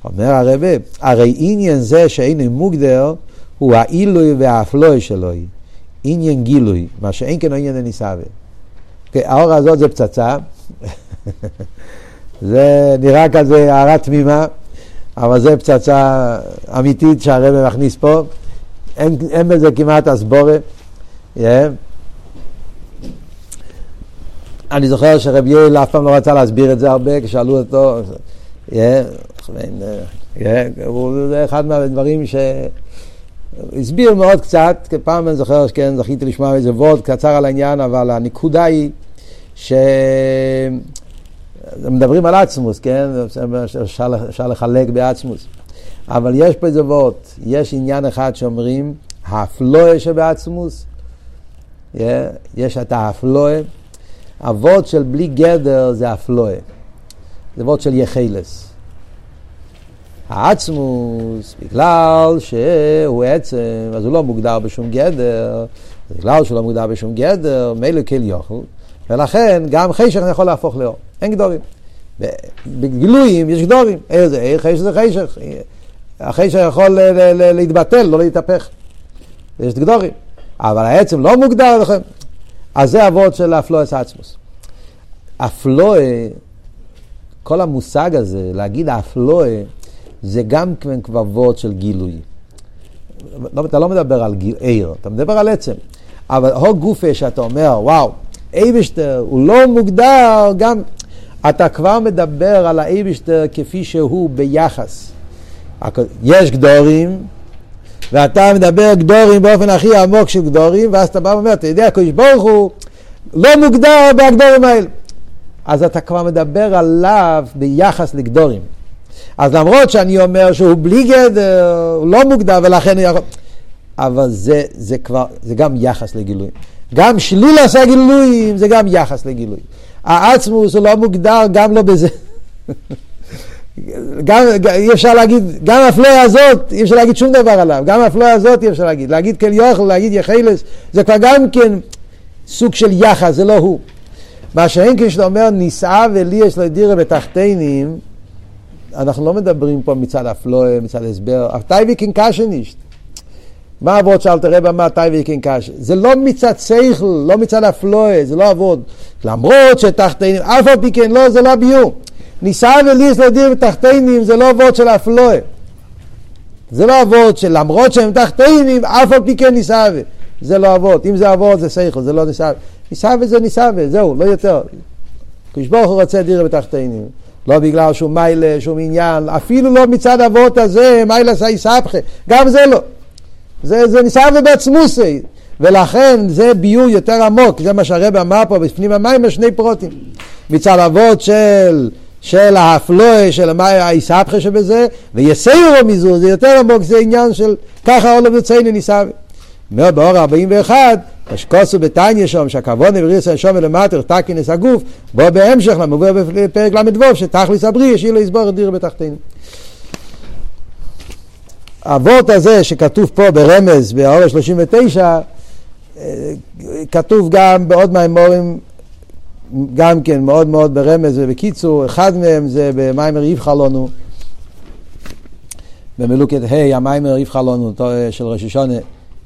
אומר הרבה, הרי עניין זה שאין מוגדר הוא העילוי והאפלוי שלו. עניין גילוי, מה שאין כן עניין הניסאווה. אוקיי, האור הזאת זה פצצה, זה נראה כזה הערה תמימה, אבל זה פצצה אמיתית שהרבא מכניס פה, אין, אין בזה כמעט הסבורה. Yeah. אני זוכר שרב יואל אף פעם לא רצה להסביר את זה הרבה, כשאלו אותו, yeah, yeah, זה אחד מהדברים ש... הסביר מאוד קצת, פעם אני זוכר, כן, זכיתי לשמוע איזה וורד קצר על העניין, אבל הנקודה היא שמדברים על עצמוס, כן, אפשר, לחלק בעצמוס, אבל יש פה איזה וורד, יש עניין אחד שאומרים, האפלואה שבעצמוס, יש את האפלואה, הוורד של בלי גדר זה אפלואה, זה וורד של יחלס. העצמוס, בגלל שהוא עצם, אז הוא לא מוגדר בשום גדר, בגלל שהוא לא מוגדר בשום גדר, מילא כל יוכל, ולכן גם חשך יכול להפוך לאור, אין גדורים. בגילויים יש גדורים, איזה, חשך זה חשך, החשך יכול להתבטל, לא להתהפך, יש גדורים, אבל העצם לא מוגדר לכם, אז זה אבות של הפלואס עצמוס. הפלואה, כל המושג הזה, להגיד הפלואה, זה גם כן וורד של גילוי. לא, אתה לא מדבר על גיל, עיר, אתה מדבר על עצם. אבל הו גופה שאתה אומר, וואו, אייבשטר הוא לא מוגדר, גם אתה כבר מדבר על האייבשטר כפי שהוא ביחס. יש גדורים, ואתה מדבר גדורים באופן הכי עמוק של גדורים, ואז אתה בא ואומר, אתה יודע, הקדוש ברוך הוא לא מוגדר בהגדורים האלה. אז אתה כבר מדבר עליו ביחס לגדורים. אז למרות שאני אומר שהוא בלי גדר, הוא לא מוגדר ולכן הוא יכול... אבל זה, זה כבר, זה גם יחס לגילויים. גם שליל עשה גילויים זה גם יחס לגילויים. העצמוס הוא לא מוגדר גם לא בזה. גם, אי אפשר להגיד, גם האפליה הזאת, אי אפשר להגיד שום דבר עליו, גם האפליה הזאת אי אפשר להגיד, להגיד כל יוכל, להגיד יחלס, זה כבר גם כן סוג של יחס, זה לא הוא. מה שאין כשאתה אומר נישאה ולי יש לו דירה בתחתינים, אנחנו לא מדברים פה מצד אפלואה, מצד הסבר, טייבי קינקשן נישט. מה אבות שאלת רב אמר טייבי קינקשן? זה לא מצד שכל, לא מצד אפלואה, זה לא אבות. למרות שתחתינים, אף על פי כן לא, זה לא ביור. ניסה וליס לדיר בתחתינים זה לא אבות של אפלואה. זה לא אבות של למרות שהם תחתינים, אף על פי כן ניסה ו... זה לא אבות. אם זה אבות זה שכל, זה לא ניסה. ניסה וזה ניסה וזהו, לא יותר. כשברוך הוא רוצה דיר בתחתינים. לא בגלל שום מיילה, שום עניין, אפילו לא מצד אבות הזה, מיילה סי סבכה, גם זה לא. זה, זה ניסה ובעצמוסי, ולכן זה ביור יותר עמוק, זה מה שהרב אמר פה בפנים המים, שני פרוטים. מצד אבות של, של האפלואה, של האיסבכה שבזה, ויסיירו מזו, זה יותר עמוק, זה עניין של ככה עולה וצייני ניסה. אומר באור 41, אשקוסו בתניא שם, שהכבוד נבריס הנשום ולמטר, תקינס הגוף, בוא בהמשך למובא בפרק ל"ו, שתכליס הבריא, ישאיר לו לסבור את דיר בתחתינו. הוורט הזה שכתוב פה ברמז, באור 39, כתוב גם בעוד מהאמורים, גם כן מאוד מאוד ברמז ובקיצור, אחד מהם זה במיימר יבחר לנו, במלוקת ה', המיימר יבחר לנו של ראש השונה.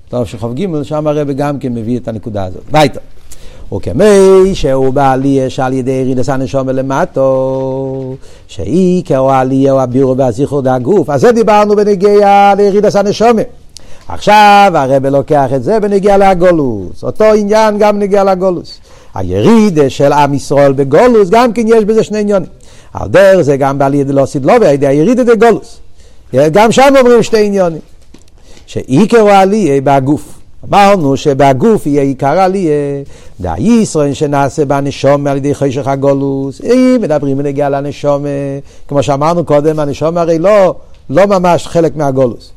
טוב, שחוב ג', שם הרב גם כן מביא את הנקודה הזאת. ביתה. וכמי שהוא בעלייה שעל ידי ירידס הנשום למטו, שעיקר העלייה הוא הבירו והזיכור דהגוף. אז זה דיברנו בנגיע לירידס הנשומה. עכשיו הרב לוקח את זה בנגיע לגולוס. אותו עניין גם נגיע לגולוס. הירידה של עם ישראל בגולוס, גם כן יש בזה שני עניונים. על דרך זה גם בעלייה דלוסיד לא, ועל הירידה דגולוס. גם שם אומרים שתי עניונים. שעיקר העלייה בהגוף. אמרנו שבהגוף יהיה עיקר עלייה, דאי ישראל שנעשה בנשום על ידי חשך הגולוס. אם מדברים בנגיע לנשום, כמו שאמרנו קודם, הנשום הרי לא, לא ממש חלק מהגולוס,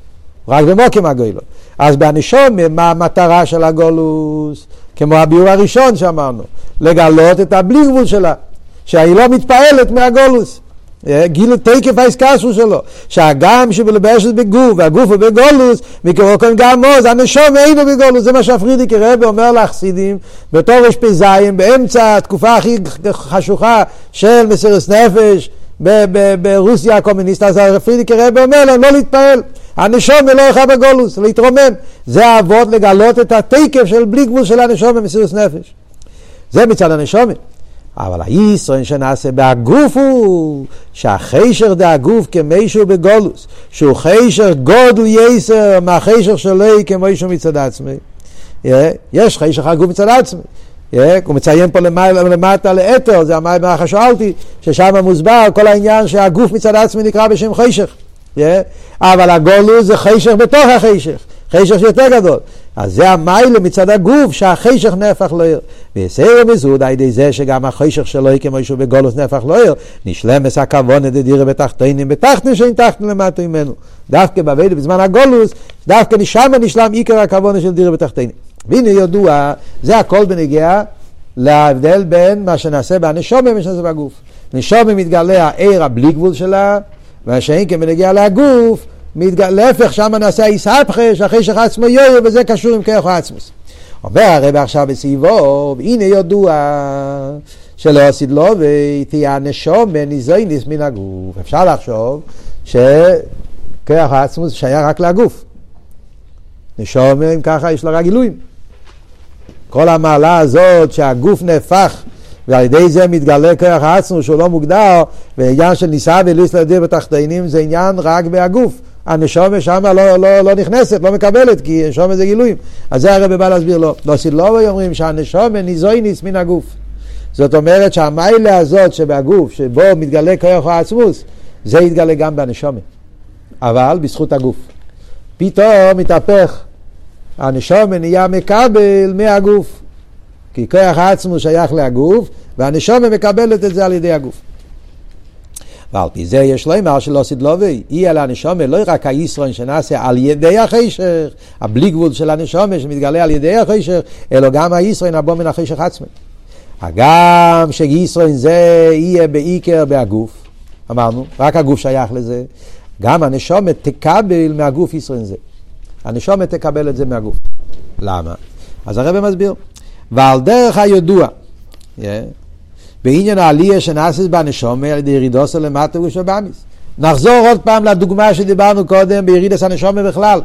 רק במוקים הגוילו. אז בנשומה, מה המטרה של הגולוס? כמו הביאור הראשון שאמרנו, לגלות את הבלי גבול שלה, שהיא לא מתפעלת מהגולוס. אה, גיל תקף האסקסו שלו, שהגם שבלבשת בגוף, והגוף הוא בגולוס, מקורו כאן גם עוז, הנשום אינו בגולוס, זה מה שהפרידיקי רבי אומר לחסידים, בתור רפ"ז, באמצע התקופה הכי חשוכה של מסירת נפש, ברוסיה הקומוניסטית, אז הפרידיקי רבי אומר להם לא להתפעל, הנשום לא הולכה בגולוס, להתרומם, זה האבות לגלות את התקף של בלי גבול של הנשום במסירות נפש. זה מצד הנשומת. אבל הישראל שנעשה בהגוף הוא שהחישר דהגוף כמישהו בגולוס, שהוא חישר גודל יסר מהחישר שלו כמישהו מצד עצמי. יש חישר הגוף מצד עצמי. הוא מציין פה למטה לאתר, זה מה ששאלתי, ששם מוסבר כל העניין שהגוף מצד עצמי נקרא בשם חישך. אבל הגולוס זה חישך בתוך החישך. חישך שיותר גדול. אז זה המיילה מצד הגוף שהחישך נהפך לעיר. ויסר מזוד על ידי זה שגם החישך שלו כמו שהוא בגולוס נהפך לעיר, נשלמס הכוון דדירה בתחתינים בתחתין שאין תחתין למטה ממנו. דווקא בעבד בזמן הגולוס, דווקא משם נשלם עיקר הכוון של דירה בתחתינים. והנה ידוע, זה הכל בנגיעה להבדל בין מה שנעשה בנשומה ומה שנעשה בגוף. נשומה מתגלה העיר הבלי גבול שלה, מה שאין כן בנגיעה לגוף, מתג... להפך, שם נעשה איסהפכה, שהחשך עצמו יויר, וזה קשור עם כוח עצמוס. אומר הרב עכשיו בסביבו, והנה ידוע שלא עשית לו, ותהיה הנשום ניזויניס מן הגוף. אפשר לחשוב שכוח עצמוס שייך רק לגוף. נשום, אם ככה, יש לו רק גילויים. כל המעלה הזאת שהגוף נהפך ועל ידי זה מתגלה כוח עצמו שהוא לא מוגדר, ועניין של נישא וליס להדיר בתחתינים זה עניין רק בהגוף. הנשומה שם לא, לא, לא נכנסת, לא מקבלת, כי נשומה זה גילויים. אז זה הרב בא להסביר לו. לא סילובוי אומרים שהנשומה ניזויניס מן הגוף. זאת אומרת שהמיילה הזאת שבגוף, שבו מתגלה כוח העצמוס, זה יתגלה גם בנשומה. אבל בזכות הגוף. פתאום מתהפך. הנשומה נהיה מקבל מהגוף. כי כוח העצמוס שייך לגוף, והנשומה מקבלת את זה על ידי הגוף. ועל פי זה יש לומר שלא סדלובי, אי על הנשומה, לא רק הישרון שנעשה על ידי החשך, הבלי גבול של הנשומה שמתגלה על ידי החשך, אלא גם הישרון הבוא מן החשך עצמי. הגם שישרון זה יהיה בעיקר בהגוף, אמרנו, רק הגוף שייך לזה, גם הנשומה תקבל מהגוף ישרון זה. הנשומה תקבל את זה מהגוף. למה? אז הרב מסביר. ועל דרך הידוע, yeah, בעניין העלייה שנעשית בנשומה על ידי ירידוסו למטה ושבאמיס. נחזור עוד פעם לדוגמה שדיברנו קודם בירידס הנשומה בכלל.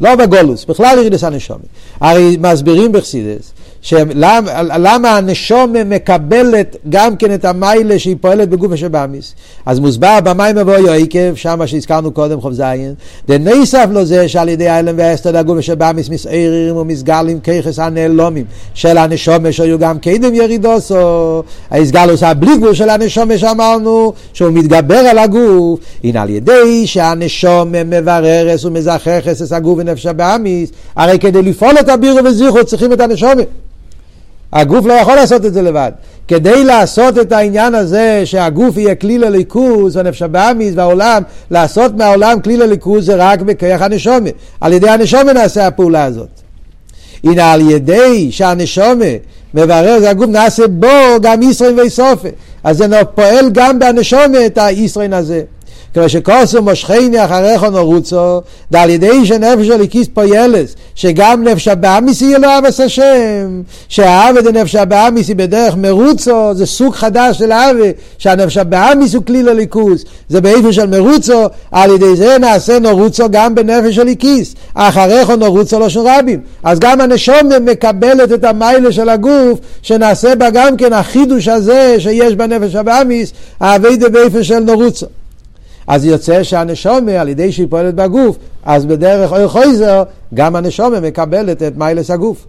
לא בגולוס, בכלל ירידס הנשומה. הרי מסבירים בחסידס שלמה הנשומה מקבלת גם כן את המיילה שהיא פועלת בגוף השבאמיס. אז מוסבר במים מבואי עקב, שם שהזכרנו קודם חוב זין, דנסף לו זה שעל ידי האלם והאסתר דגוף השבאמיס מסעירים ומסגלים ככס הנעלומים של הנשומה שהיו גם קדם ירידוסו, ההסגלוס הבלי גבול של הנשומה שאמרנו שהוא מתגבר על הגוף, הנה על ידי שהנשומה מבררס ומזכחס את הגוף ונפש הבאמיס, הרי כדי לפעול את הבירו וזיכו צריכים את הנשומה. הגוף לא יכול לעשות את זה לבד. כדי לעשות את העניין הזה שהגוף יהיה כלי לליכוז ונפש הבאמיס והעולם, לעשות מהעולם כלי לליכוז זה רק בכיח הנשומה. על ידי הנשומה נעשה הפעולה הזאת. הנה על ידי שהנשומה מברר את הגוף נעשה בו גם ישרין ואיסופה. אז זה פועל גם בהנשומה את הישרין הזה. כמו שכוסו מושכני אחריך נורוצו, ועל ידי שנפש הליקיס פוילס, שגם נפש הבאמיס יהיה לו אבס השם, שהאבא דנפש הבאמיס היא בדרך מרוצו, זה סוג חדש של אבא, שהנפש הבאמיס הוא כלי לליכוס, זה באיפה של מרוצו, על ידי זה נעשה נורוצו גם בנפש הליקיס, אחריך נורוצו לא של רבים, אז גם הנשום מקבלת את המיילה של הגוף, שנעשה בה גם כן החידוש הזה שיש בנפש הבאמיס, האבי דבאיפה של נורוצו. אז יוצא שהנשומה, על ידי שהיא פועלת בגוף, אז בדרך אוי חויזר, גם הנשומה מקבלת את מיילס הגוף.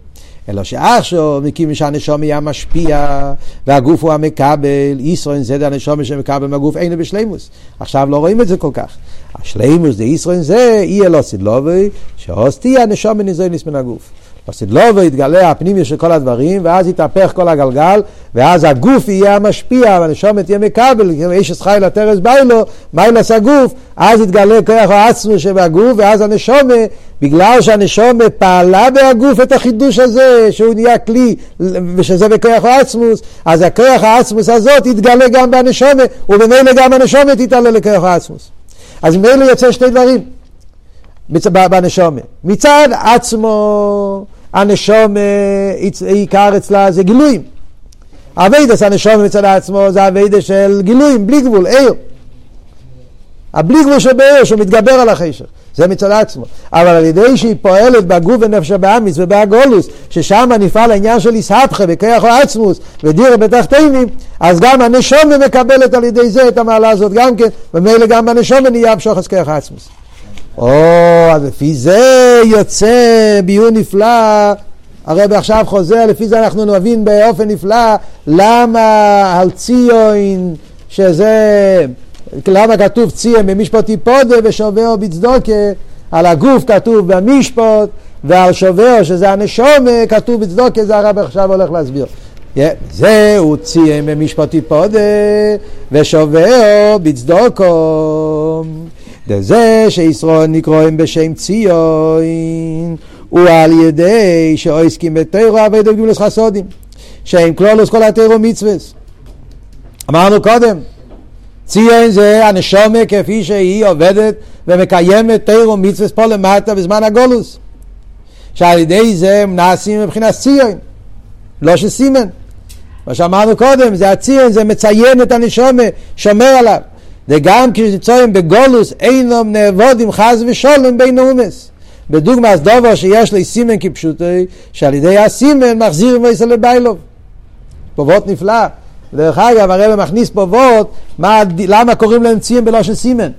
אלא שעכשיו, מקים שהנשומה יהיה משפיע, והגוף הוא המקבל, ישרון זה הנשומה שמקבל מהגוף, אין בשלימוס. עכשיו לא רואים את זה כל כך. השלימוס זה ישרון זה, יהיה לא סדלובי, שעוסתי הנשומה ניזונס מן הגוף. בסדלובו יתגלה הפנימי של כל הדברים, ואז יתהפך כל הגלגל, ואז הגוף יהיה המשפיע, והנשומת תהיה מקבל, איש חי לטרס ביילו, מיילס הגוף, אז יתגלה כוח העצמו שבגוף, ואז הנשומה, בגלל שהנשומה פעלה בהגוף את החידוש הזה, שהוא נהיה כלי, ושזה בכוח העצמוס, אז הכוח העצמוס הזאת יתגלה גם בנשומה, וממילא גם הנשומה תתעלה לכוח העצמוס. אז ממילא יוצא שתי דברים. בנשומה. מצד עצמו, הנשום, עיקר אצלה זה גילויים. עבודת הנשמה מצד עצמו זה עבודה של גילויים, בלי גבול, אור. הבלי גבול שבאור, שהוא מתגבר על החושך. זה מצד עצמו. אבל על ידי שהיא פועלת בגוף ונפש הבהמית ובהגלות, ששם נפעל העניין של אתהפכא בכוח העצמות ודירה בתחתונים, אז גם הנשמה מקבלת על ידי זה את המעלה הזאת גם כן, וממילא גם הנשמה נהיה מושרשת כוח עצמות. או, אז לפי זה יוצא ביאור נפלא, הרב עכשיו חוזר, לפי זה אנחנו נבין באופן נפלא למה על ציון, שזה, למה כתוב ציון במשפטי פודה ושובר בצדוקה, על הגוף כתוב במשפט, ועל שובר שזה הנשומה כתוב בצדוקה, זה הרב עכשיו הולך להסביר. Yeah, זהו ציין במשפטי פודה ושובר בצדוקו. דזה שישראל נקראים בשם ציון הוא על ידי שעוסקים בתוירו אביידו גדולס חסודים שהם כלולוס כל התוירו מצווס אמרנו קודם ציון זה הנשומה כפי שהיא עובדת ומקיימת תוירו מצווס פה למטה בזמן הגולוס שעל ידי זה הם נעשים מבחינת ציון לא שסימן מה שאמרנו קודם זה הציון זה מציין את הנשומה שומר עליו וגם כשצורים בגולוס אינם נעבודים חס ושולם בין אומס. בדוגמא דובר שיש לי סימן כפשוטי, שעל ידי הסימן מחזיר מייסר לביילוב. וורט נפלא. דרך אגב, הרב מכניס פה וורט, מה, למה קוראים להם ציין בלושן סימן?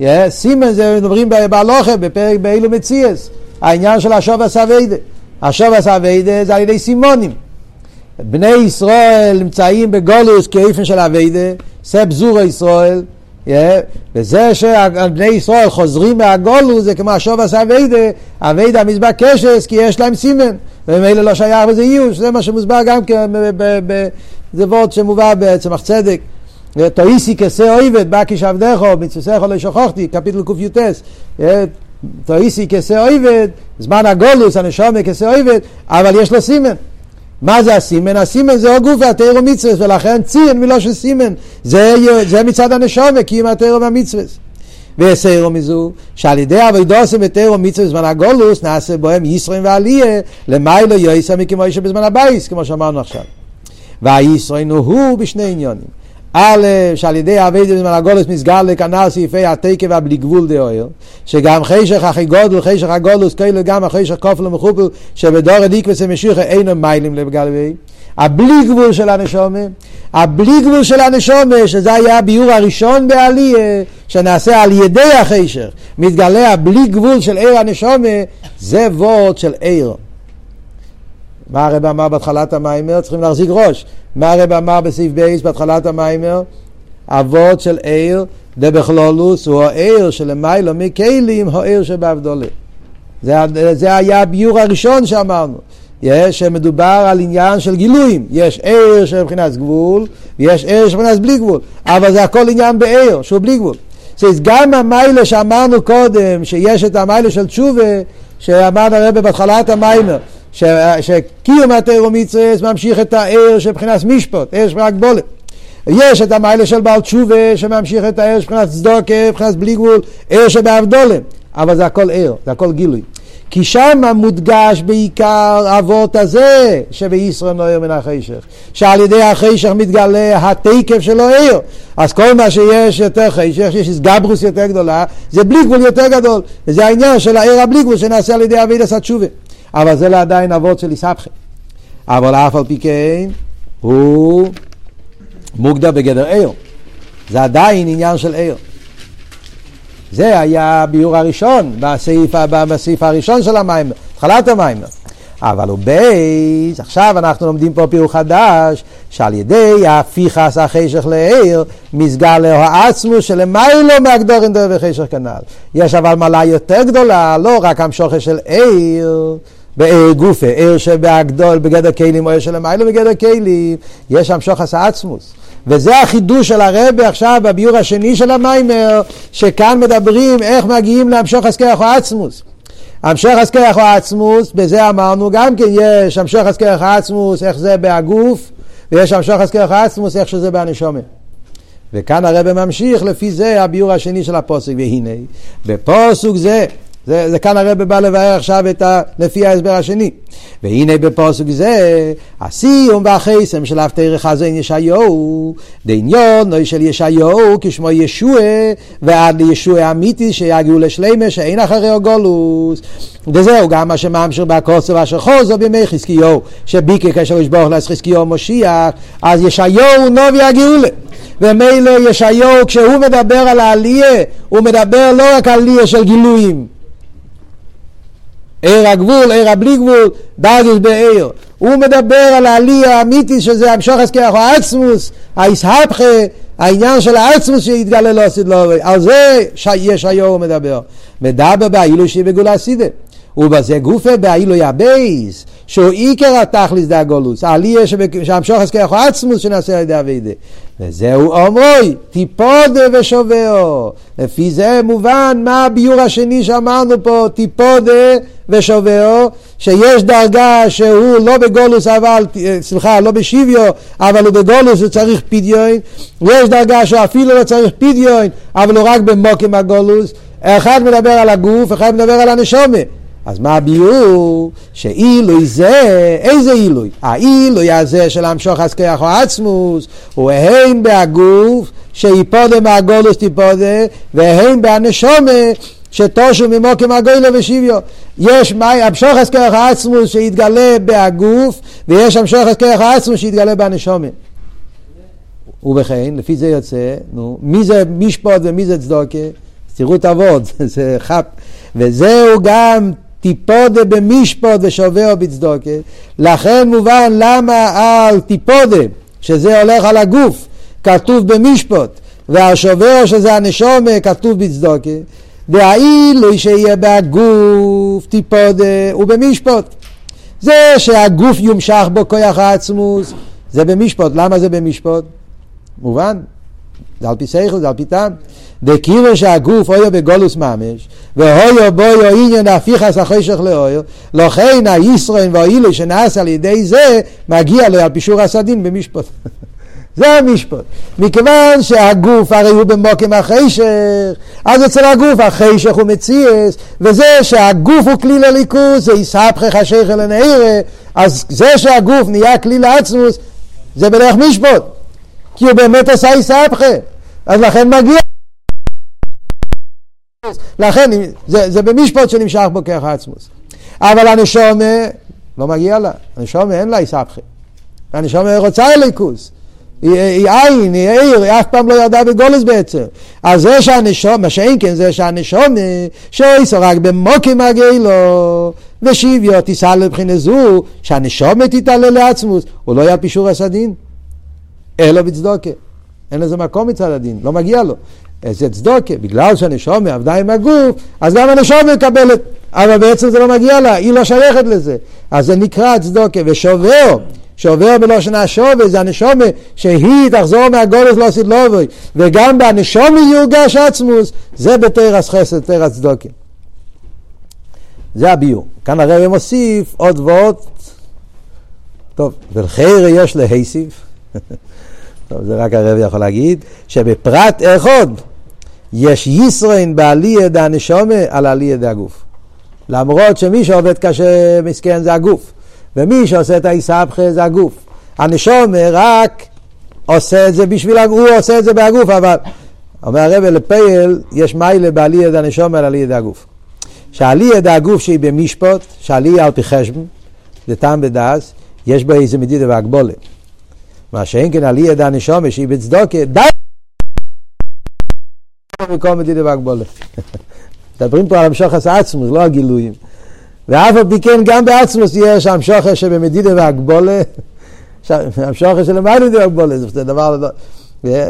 Yeah, סימן זה מדברים בהלוכה, בפרק באילו מציאס, העניין של השוב הסווידה. השוב הסווידה זה על ידי סימונים. בני ישראל נמצאים בגולוס כאיפן של אביידה, זה בזור ישראל, yeah, וזה שבני ישראל חוזרים מהגולוס זה כמו השוב עשה אביידה, אביידה המזבח קשס כי יש להם סימן, ומילא לא שייך בזה איוש, זה מה שמוסבר גם כן, זה וורד שמובא בצמח צדק. תאיסי כסה אויבד, בקיש עבדךו, מצווסךו לא שכחתי, קפיטל קי"ס. תאיסי כסה אויבד, זמן הגולוס, הנשומה כסה אויבד, אבל יש לו סימן. מה זה הסימן? הסימן זה הגוף והתירו מצווה, ולכן ציין מלושן סימן. זה, זה מצד הנשומה, כי אם התירו והמצווה. ויסיירו מזו, שעל ידי אבידוסם ותירו מצווה בזמן הגולוס, נעשה בהם ישרוין ועליה, למיילו יויסה מכמו שבזמן הבייס, כמו שאמרנו עכשיו. והישרוין הוא בשני עניונים. א', שעל ידי אבי בזמן הגולוס מסגר לכנ"ל סעיפי התקף והבלי גבול דאויר, שגם חשך הכי גודל, חשך הגולוס, כאילו גם החשך כופל ומחופל, שבדור הדיקווס המשיכה אינו מיילים לגבי, הבלי גבול של הנשומה, הבלי גבול של הנשומה, שזה היה הביאור הראשון בעליה, שנעשה על ידי החשך, מתגלה הבלי גבול של עיר הנשומה, זה וורד של עיר. מה הרב אמר בהתחלת המיימר? צריכים להחזיק ראש. מה הרב אמר בסעיף בייס בהתחלת המיימר? אבות של עיר דבכלולוס הוא העיר שלמיילו מכלים הוא עיר שבאבדולה. זה, זה היה הביור הראשון שאמרנו. יש שמדובר על עניין של גילויים, יש עיר של מבחינת גבול ויש עיר של מבחינת בלי גבול, אבל זה הכל עניין בעיר שהוא בלי גבול. אז גם המיילה שאמרנו קודם, שיש את המיילה של תשובה, שאמרנו הרבה בהתחלת המיימר, שקיום התירו מצווה ממשיך את העיר של מבחינת משפט, עיר של הגבולת. יש את המיילה של בעל תשובה שממשיך את העיר של מבחינת צדוקה, מבחינת בלי גבול, עיר שבאבדולה, אבל זה הכל עיר, זה הכל גילוי. כי שם מודגש בעיקר אבות הזה שבישראל נוער מן החשך. שעל ידי החשך מתגלה התקף שלו עיר. אז כל מה שיש יותר חשך, שיש גברוס יותר גדולה, זה בלי גבול יותר גדול. וזה העניין של העיר הבלי גבול שנעשה על ידי אבידס התשובה. אבל זה לא עדיין אבות של איסבכם. אבל אף על פי כן, הוא מוגדר בגדר עיר. זה עדיין עניין של עיר. זה היה הביאור הראשון בסעיף, בסעיף הראשון של המים, התחלת המים. אבל הוא בייס, עכשיו אנחנו לומדים פה פיור חדש, שעל ידי ההפיכס החשך לעיר, מסגר לו העצמו שלמיילו מהגדורין דרך וחשך כנ"ל. יש אבל מעלה יותר גדולה, לא רק המשוכר של עיר, בעיר גופה, עיר שבהגדול בגדר כלים או עיר שלמיילו בגדר כלים, יש המשוך עשה עצמוס. וזה החידוש של הרבה עכשיו בביור השני של המיימר, שכאן מדברים איך מגיעים להמשוך הסכרח או עצמוס. המשך הסכרח או עצמוס, בזה אמרנו גם כן יש המשך או עצמוס, איך זה בהגוף, ויש הסכרח או עצמוס, איך שזה בהנשומת. וכאן הרב ממשיך לפי זה הביור השני של הפוסק, והנה, בפוסק זה זה, זה כאן הרב בא לבאר עכשיו את ה, לפי ההסבר השני. והנה בפוסק זה, הסיום והחסם של אבטר חזון ישעיהו, דעניון של ישעיהו כשמו ישוע, ועד לישוע אמיתי שיגיעו לשלימה שאין אחרי הגולוס. וזהו גם מה שממשיך בהקוסו ואשר חוזו בימי חזקיהו, שביקר כאשר יש ברוך לעש חזקיהו משיח, אז ישעיהו נובי הגאולה. ומילא ישעיהו כשהוא מדבר על העלייה, הוא מדבר לא רק על עלייה של גילויים. עיר הגבול, עיר הבלי גבול, דרגש בעיר. הוא מדבר על העלייה האמיתי שזה המשוך הסכח או העצמוס, האיסהפכה, העניין של העצמוס שיתגלה לא לו, על זה יש היום מדבר. מדבר באילו שהיא בגולה סידה. ובזה גופה באילו יבייס, שהוא עיקר התכליס דה גולוס, העלייה שהמשוך הסכח או עצמוס שנעשה על ידי אבידה. וזהו אומרוי, טיפודה ושובעו. לפי זה מובן מה הביור השני שאמרנו פה, טיפודה ושובעו, שיש דרגה שהוא לא בגולוס אבל, סליחה, לא בשוויו, אבל הוא בגולוס הוא צריך פדיון, יש דרגה שאפילו לא צריך פדיון, אבל הוא רק במוקם הגולוס, אחד מדבר על הגוף, אחד מדבר על הנשומה. אז מה הביאור? שאילוי זה, איזה אילוי? האילוי הזה של המשוך הסכח או עצמוס, הוא הן בהגוף, שיפודה מהגולוס תיפודה, והן בהנשומה, שתושו ממוקם הגוילו ושוויו. יש המשוך הסכח העצמוס שיתגלה בהגוף, ויש המשוך הסכח העצמוס שיתגלה בהנשומה. ובכן, לפי זה יוצא, נו, מי זה משפוט ומי זה צדוקה? תראו את אבות, זה חפ... וזהו גם טיפודה במשפוט ושובע בצדוקה. לכן מובן למה על טיפודה, שזה הולך על הגוף, כתוב במשפוט, והשובע שזה הנשומה כתוב בצדוקה. והאילו שיהיה בגוף טיפודה ובמשפוט. זה שהגוף יומשך בו כוח העצמוס, זה במשפוט. למה זה במשפוט? מובן? זה על פי שכל, זה על פי טעם. דקירו שהגוף אויו בגולוס ממש, והויו בויו עניין הפיכס החשך לאויו, לכן הישרון והאילו שנעשה על ידי זה, מגיע לו על פישור הסדין במשפט. זה המשפט. מכיוון שהגוף הרי הוא במוקם החשך, אז אצל הגוף החשך הוא מציאס, וזה שהגוף הוא כלי לליכוס, זה יסהפכך השכל לנעירה, אז זה שהגוף נהיה כלי לעצמוס, זה בדרך משפט. כי הוא באמת עשה יסהפכה. אז לכן מגיע לכן זה, זה במשפט שנמשך בו כרך עצמוס. אבל הנשומה לא מגיע לה, הנשומה אין לה איסבכי. הנשומה רוצה אליקוס. היא, עין, היא עיר, היא אף פעם לא ירדה בגולס בעצם. אז זה שהנשום, מה שאין כן זה שהנשום שאיסו רק במוקים הגילו ושוויו תיסע לבחינה זו שהנשום תתעלה לעצמוס, הוא לא יהיה פישור הסדין, אלא בצדוקה. אין לזה מקום מצד הדין, לא מגיע לו. זה צדוקה, בגלל שהנשומה עבדה עם הגוף, אז גם הנשומה מקבלת, אבל בעצם זה לא מגיע לה, היא לא שייכת לזה. אז זה נקרא צדוקה, ושובר, שובר בלושן השובה, זה הנשומה שהיא תחזור מהגולס לא עשית לובוי, וגם בהנשומה יורגש עצמוס, זה בתרס חסד, תרס צדוקה. זה הביור. כאן הרב מוסיף עוד ועוד. טוב, ולחיר יש להיסיף. טוב, זה רק הרב יכול להגיד, שבפרט אחד יש ישרין בעלייה דה הנשומה על עלייה דה הגוף. למרות שמי שעובד קשה מסכן זה הגוף, ומי שעושה את האיסבכה זה הגוף. הנשומה רק עושה את זה בשביל הוא עושה את זה בהגוף, אבל אומר הרב לפייל, יש מיילה בעלייה דה הנשומה על עלייה דה הגוף. שעלייה דה הגוף שהיא במשפוט, שעלייה על פי חשבון, זה טעם בדס, יש בה איזה מדידה והגבולה. מה שאין כן עלייה דה הנשומה שהיא בצדוקה, די מקום מדידה והגבולה. מדברים פה על המשוחס עצמוס, לא הגילויים. ואף על פי כן גם בעצמוס יש המשוחס שבמדידה והגבולה, המשוחס של המדידה והגבולה, זה דבר... לא-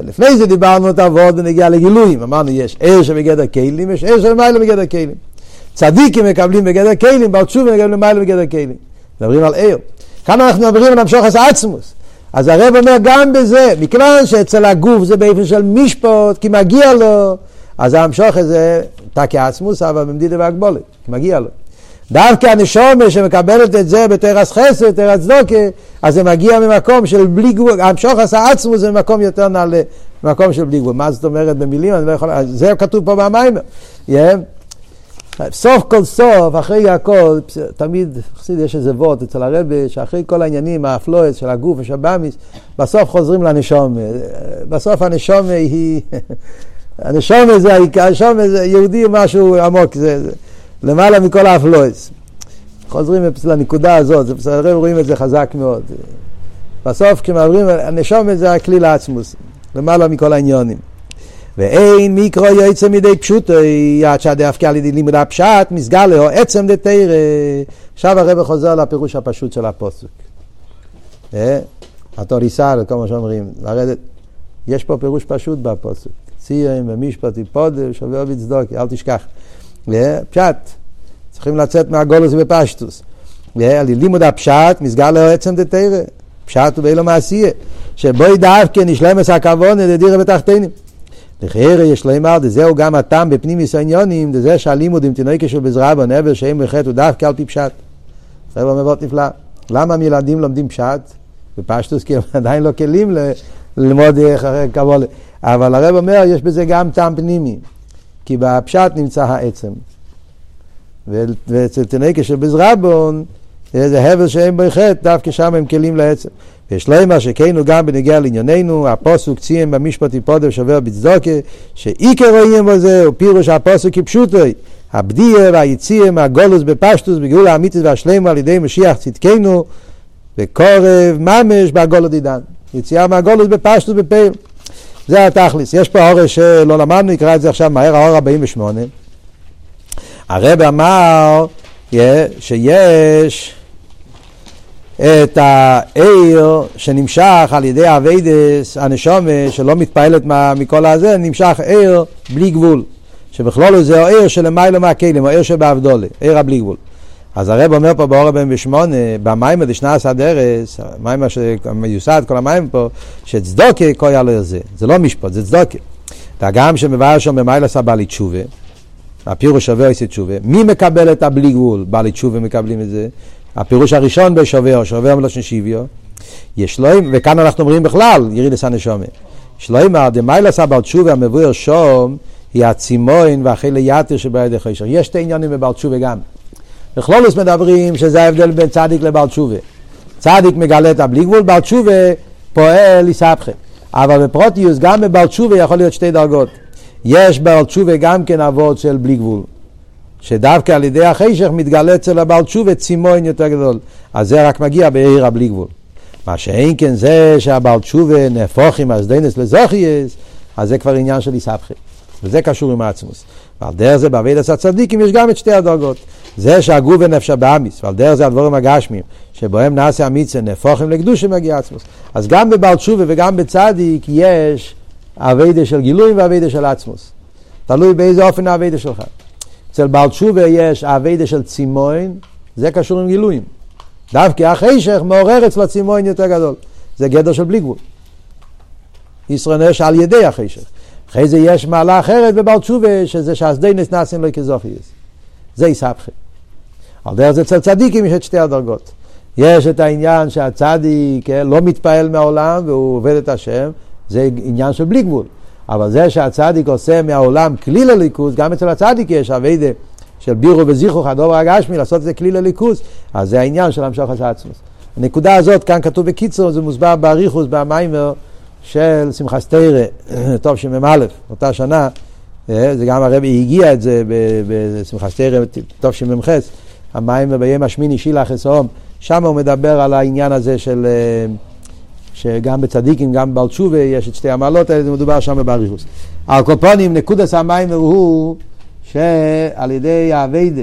לפני זה דיברנו את העבוד ונגיע לגילויים, אמרנו יש ער שבגדר כלים, יש ער של מיילה בגדר כלים. צדיקים מקבלים בגדר כלים, בעל תשובה מקבלים למעלה בגדר כלים. מדברים על עיר. כאן אנחנו מדברים על המשוך עשה עצמוס. אז הרב אומר גם בזה, מכיוון שאצל הגוף זה באופן של משפוט, כי מגיע לו, אז המשוך הזה תקי עצמוס, אבל במדידה והגבולת, כי מגיע לו. דווקא הנשומה שמקבלת את זה בתרס חסד, תרס דוקה, אז זה מגיע ממקום של בלי גבול, המשוך עשה עצמו זה ממקום יותר נעלה, ממקום של בלי גבול. מה זאת אומרת במילים? אני לא יכול, זה כתוב פה במיימר. Yeah. סוף כל סוף, אחרי הכל, תמיד, חסיד יש איזה וורט אצל הרבי, שאחרי כל העניינים, האפלואס של הגוף ושבאמיס, בסוף חוזרים לנשומה. בסוף הנשומה היא, הנשומה זה העיקר, הנשומה זה יהודי משהו עמוק, זה, זה למעלה מכל האפלואס. חוזרים לנקודה הזאת, בסדר, רואים את זה חזק מאוד. בסוף כשמעברים, הנשומה זה הכלי לעצמוס, למעלה מכל העניונים. ואין מיקרו יוצא מידי פשוטו, עד שהדאפקה על ידי לימוד הפשט, מסגר לו עצם דתרא. עכשיו הרב חוזר לפירוש הפשוט של הפוסק. התוריסה, כל מה שאומרים, לרדת. יש פה פירוש פשוט בפוסק. ציין ומשפט יפוד שווה בצדוקי, אל תשכח. פשט, צריכים לצאת מהגולוס בפשטוס. לימוד הפשט, מסגר לו עצם דתרא. פשט הוא באילו מעשייה. שבו ידעף כן נשלמס הכבוד לדירה בתחתינים. לכאורה יש לומר, דזהו גם הטעם בפנימיס העניונים, דזה שהלימוד עם תינוקה של בזרעה בנבר שהם בחטא הוא דווקא על פי פשט. זה מאוד נפלא. למה מילדים לומדים פשט? בפשטוס כי הם עדיין לא כלים ללמוד קבולה. אבל הרב אומר, יש בזה גם טעם פנימי. כי בפשט נמצא העצם. ואצל תינוקה של בזרבון, זה הבל שהם בחטא, דווקא שם הם כלים לעצם. ויש לומר שכנו גם בנגיע לענייננו, הפוסוק ציין במשפט יפודר שובר בצדוקה, שעיקר רואים בזה הוא פירוש הפוסק כפשוטוי, הבדיה והיציאה מהגולוס בפשטוס, בגאולה האמיתית והשלמה על ידי משיח צדקנו, וקורב ממש בהגולו דידן. יציאה מהגולוס בפשטוס בפעיל. זה התכלס. יש פה אורש שלא למדנו, נקרא את זה עכשיו מהר, האור 48. הרב אמר שיש את העיר שנמשך על ידי אביידס, הנשומה שלא מתפעלת מכל הזה, נמשך עיר בלי גבול. שבכלול זה העיר שלמיילא מהכלים, העיר שבאבדולה, עיר הבלי גבול. אז הרב אומר פה באור הבן בשמונה, במיימר דשנס הדרס, המיימר שמיוסד, כל המיימר פה, שצדוקה קויה לו זה, זה לא משפט, זה צדוקה. והגם שמבאר שם במיילא סבלי תשובה, הפירוש שווה עשי תשובה, מי מקבל את הבלי גבול? בעלי תשובה מקבלים את זה, הפירוש הראשון בשובר, שובר מלושן שיביו, יש לו, וכאן אנחנו אומרים בכלל, ירידס הנשומה. שלוימר, דמיילס אבר תשובה המבואר שום, היא הצימון והחילה יתר שבידי חישר. יש שתי עניינים בבר תשובה גם. בכלולוס מדברים שזה ההבדל בין צדיק לבר תשובה. צדיק מגלה את הבלי גבול, בר תשובה פועל יסבכם. אבל בפרוטיוס גם בבר תשובה יכול להיות שתי דרגות. יש בר תשובה גם כן אבות של בלי גבול. שדווקא על ידי החשך מתגלה אצל הבעל תשובה צימון יותר גדול. אז זה רק מגיע בעיר הבלי גבול. מה שאין כן זה שהבעל תשובה נהפוך עם אסדנס לזוכייס, אז זה כבר עניין של איסבכי. וזה קשור עם העצמוס. ועל דרך זה בעביד עשה צדיקים יש גם את שתי הדרגות. זה שהגוף ונפש הבאמיס, ועל דרך זה הדבורים הגשמיים, שבהם נעשה המצווה נהפוכים לקדוש מגיע עצמוס. אז גם בבעל תשובה וגם בצדיק יש אבידה של גילוי ואבידה של עצמוס. תלוי באיזה אופן האבידה שלך. אצל בעל תשובה יש אביידה של צימון, זה קשור עם גילויים. דווקא החשך מעורר אצלו צימון יותר גדול. זה גדר של בלי גבול. ישראל נש על ידי החשך. אחרי זה יש מעלה אחרת בבעל תשובה, שזה שהסדיינס נעשים לו כזוכייס. זה יסבכי. על דרך זה אצל צדיקים יש את שתי הדרגות. יש את העניין שהצדיק כן, לא מתפעל מהעולם והוא עובד את השם, זה עניין של בלי גבול. אבל זה שהצדיק עושה מהעולם כלי לליכוז, גם אצל הצדיק יש אביידה של בירו וזיכוך, הדובר הגשמי, לעשות את זה כלי לליכוז, אז זה העניין של המשוך עשה עצמוס. הנקודה הזאת, כאן כתוב בקיצור, זה מוסבר באריכוס, במיימר של שמחת תרא, טוב שמ"א, אותה שנה, אה, זה גם הרבי הגיע את זה בשמחת תרא, טוב שמ"ח, המיימר ביום השמיני שילח אסאום, שם הוא מדבר על העניין הזה של... שגם בצדיקים, גם בבעל תשובה, יש את שתי המעלות האלה, זה מדובר שם באריכוס. על כל פונים, נקודס המים הוא שעל ידי האביידה,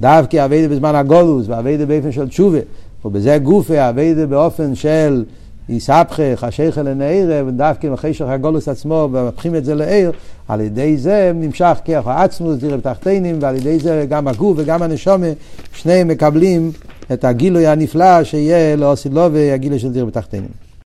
דווקא האביידה בזמן הגולוס, והאביידה באופן של תשובה, ובזה גופה האביידה באופן של יסבכך, השייכל לנעיר, ודווקא אחרי הגולוס עצמו, ומפכים את זה לעיר, על ידי זה נמשך כיח העצמוס, דירה בתחתינים, ועל ידי זה גם הגוף וגם הנשומה, שניהם מקבלים את הגילוי הנפלא שיהיה לאוסילובי, הגילוי של דירה בתחתינים.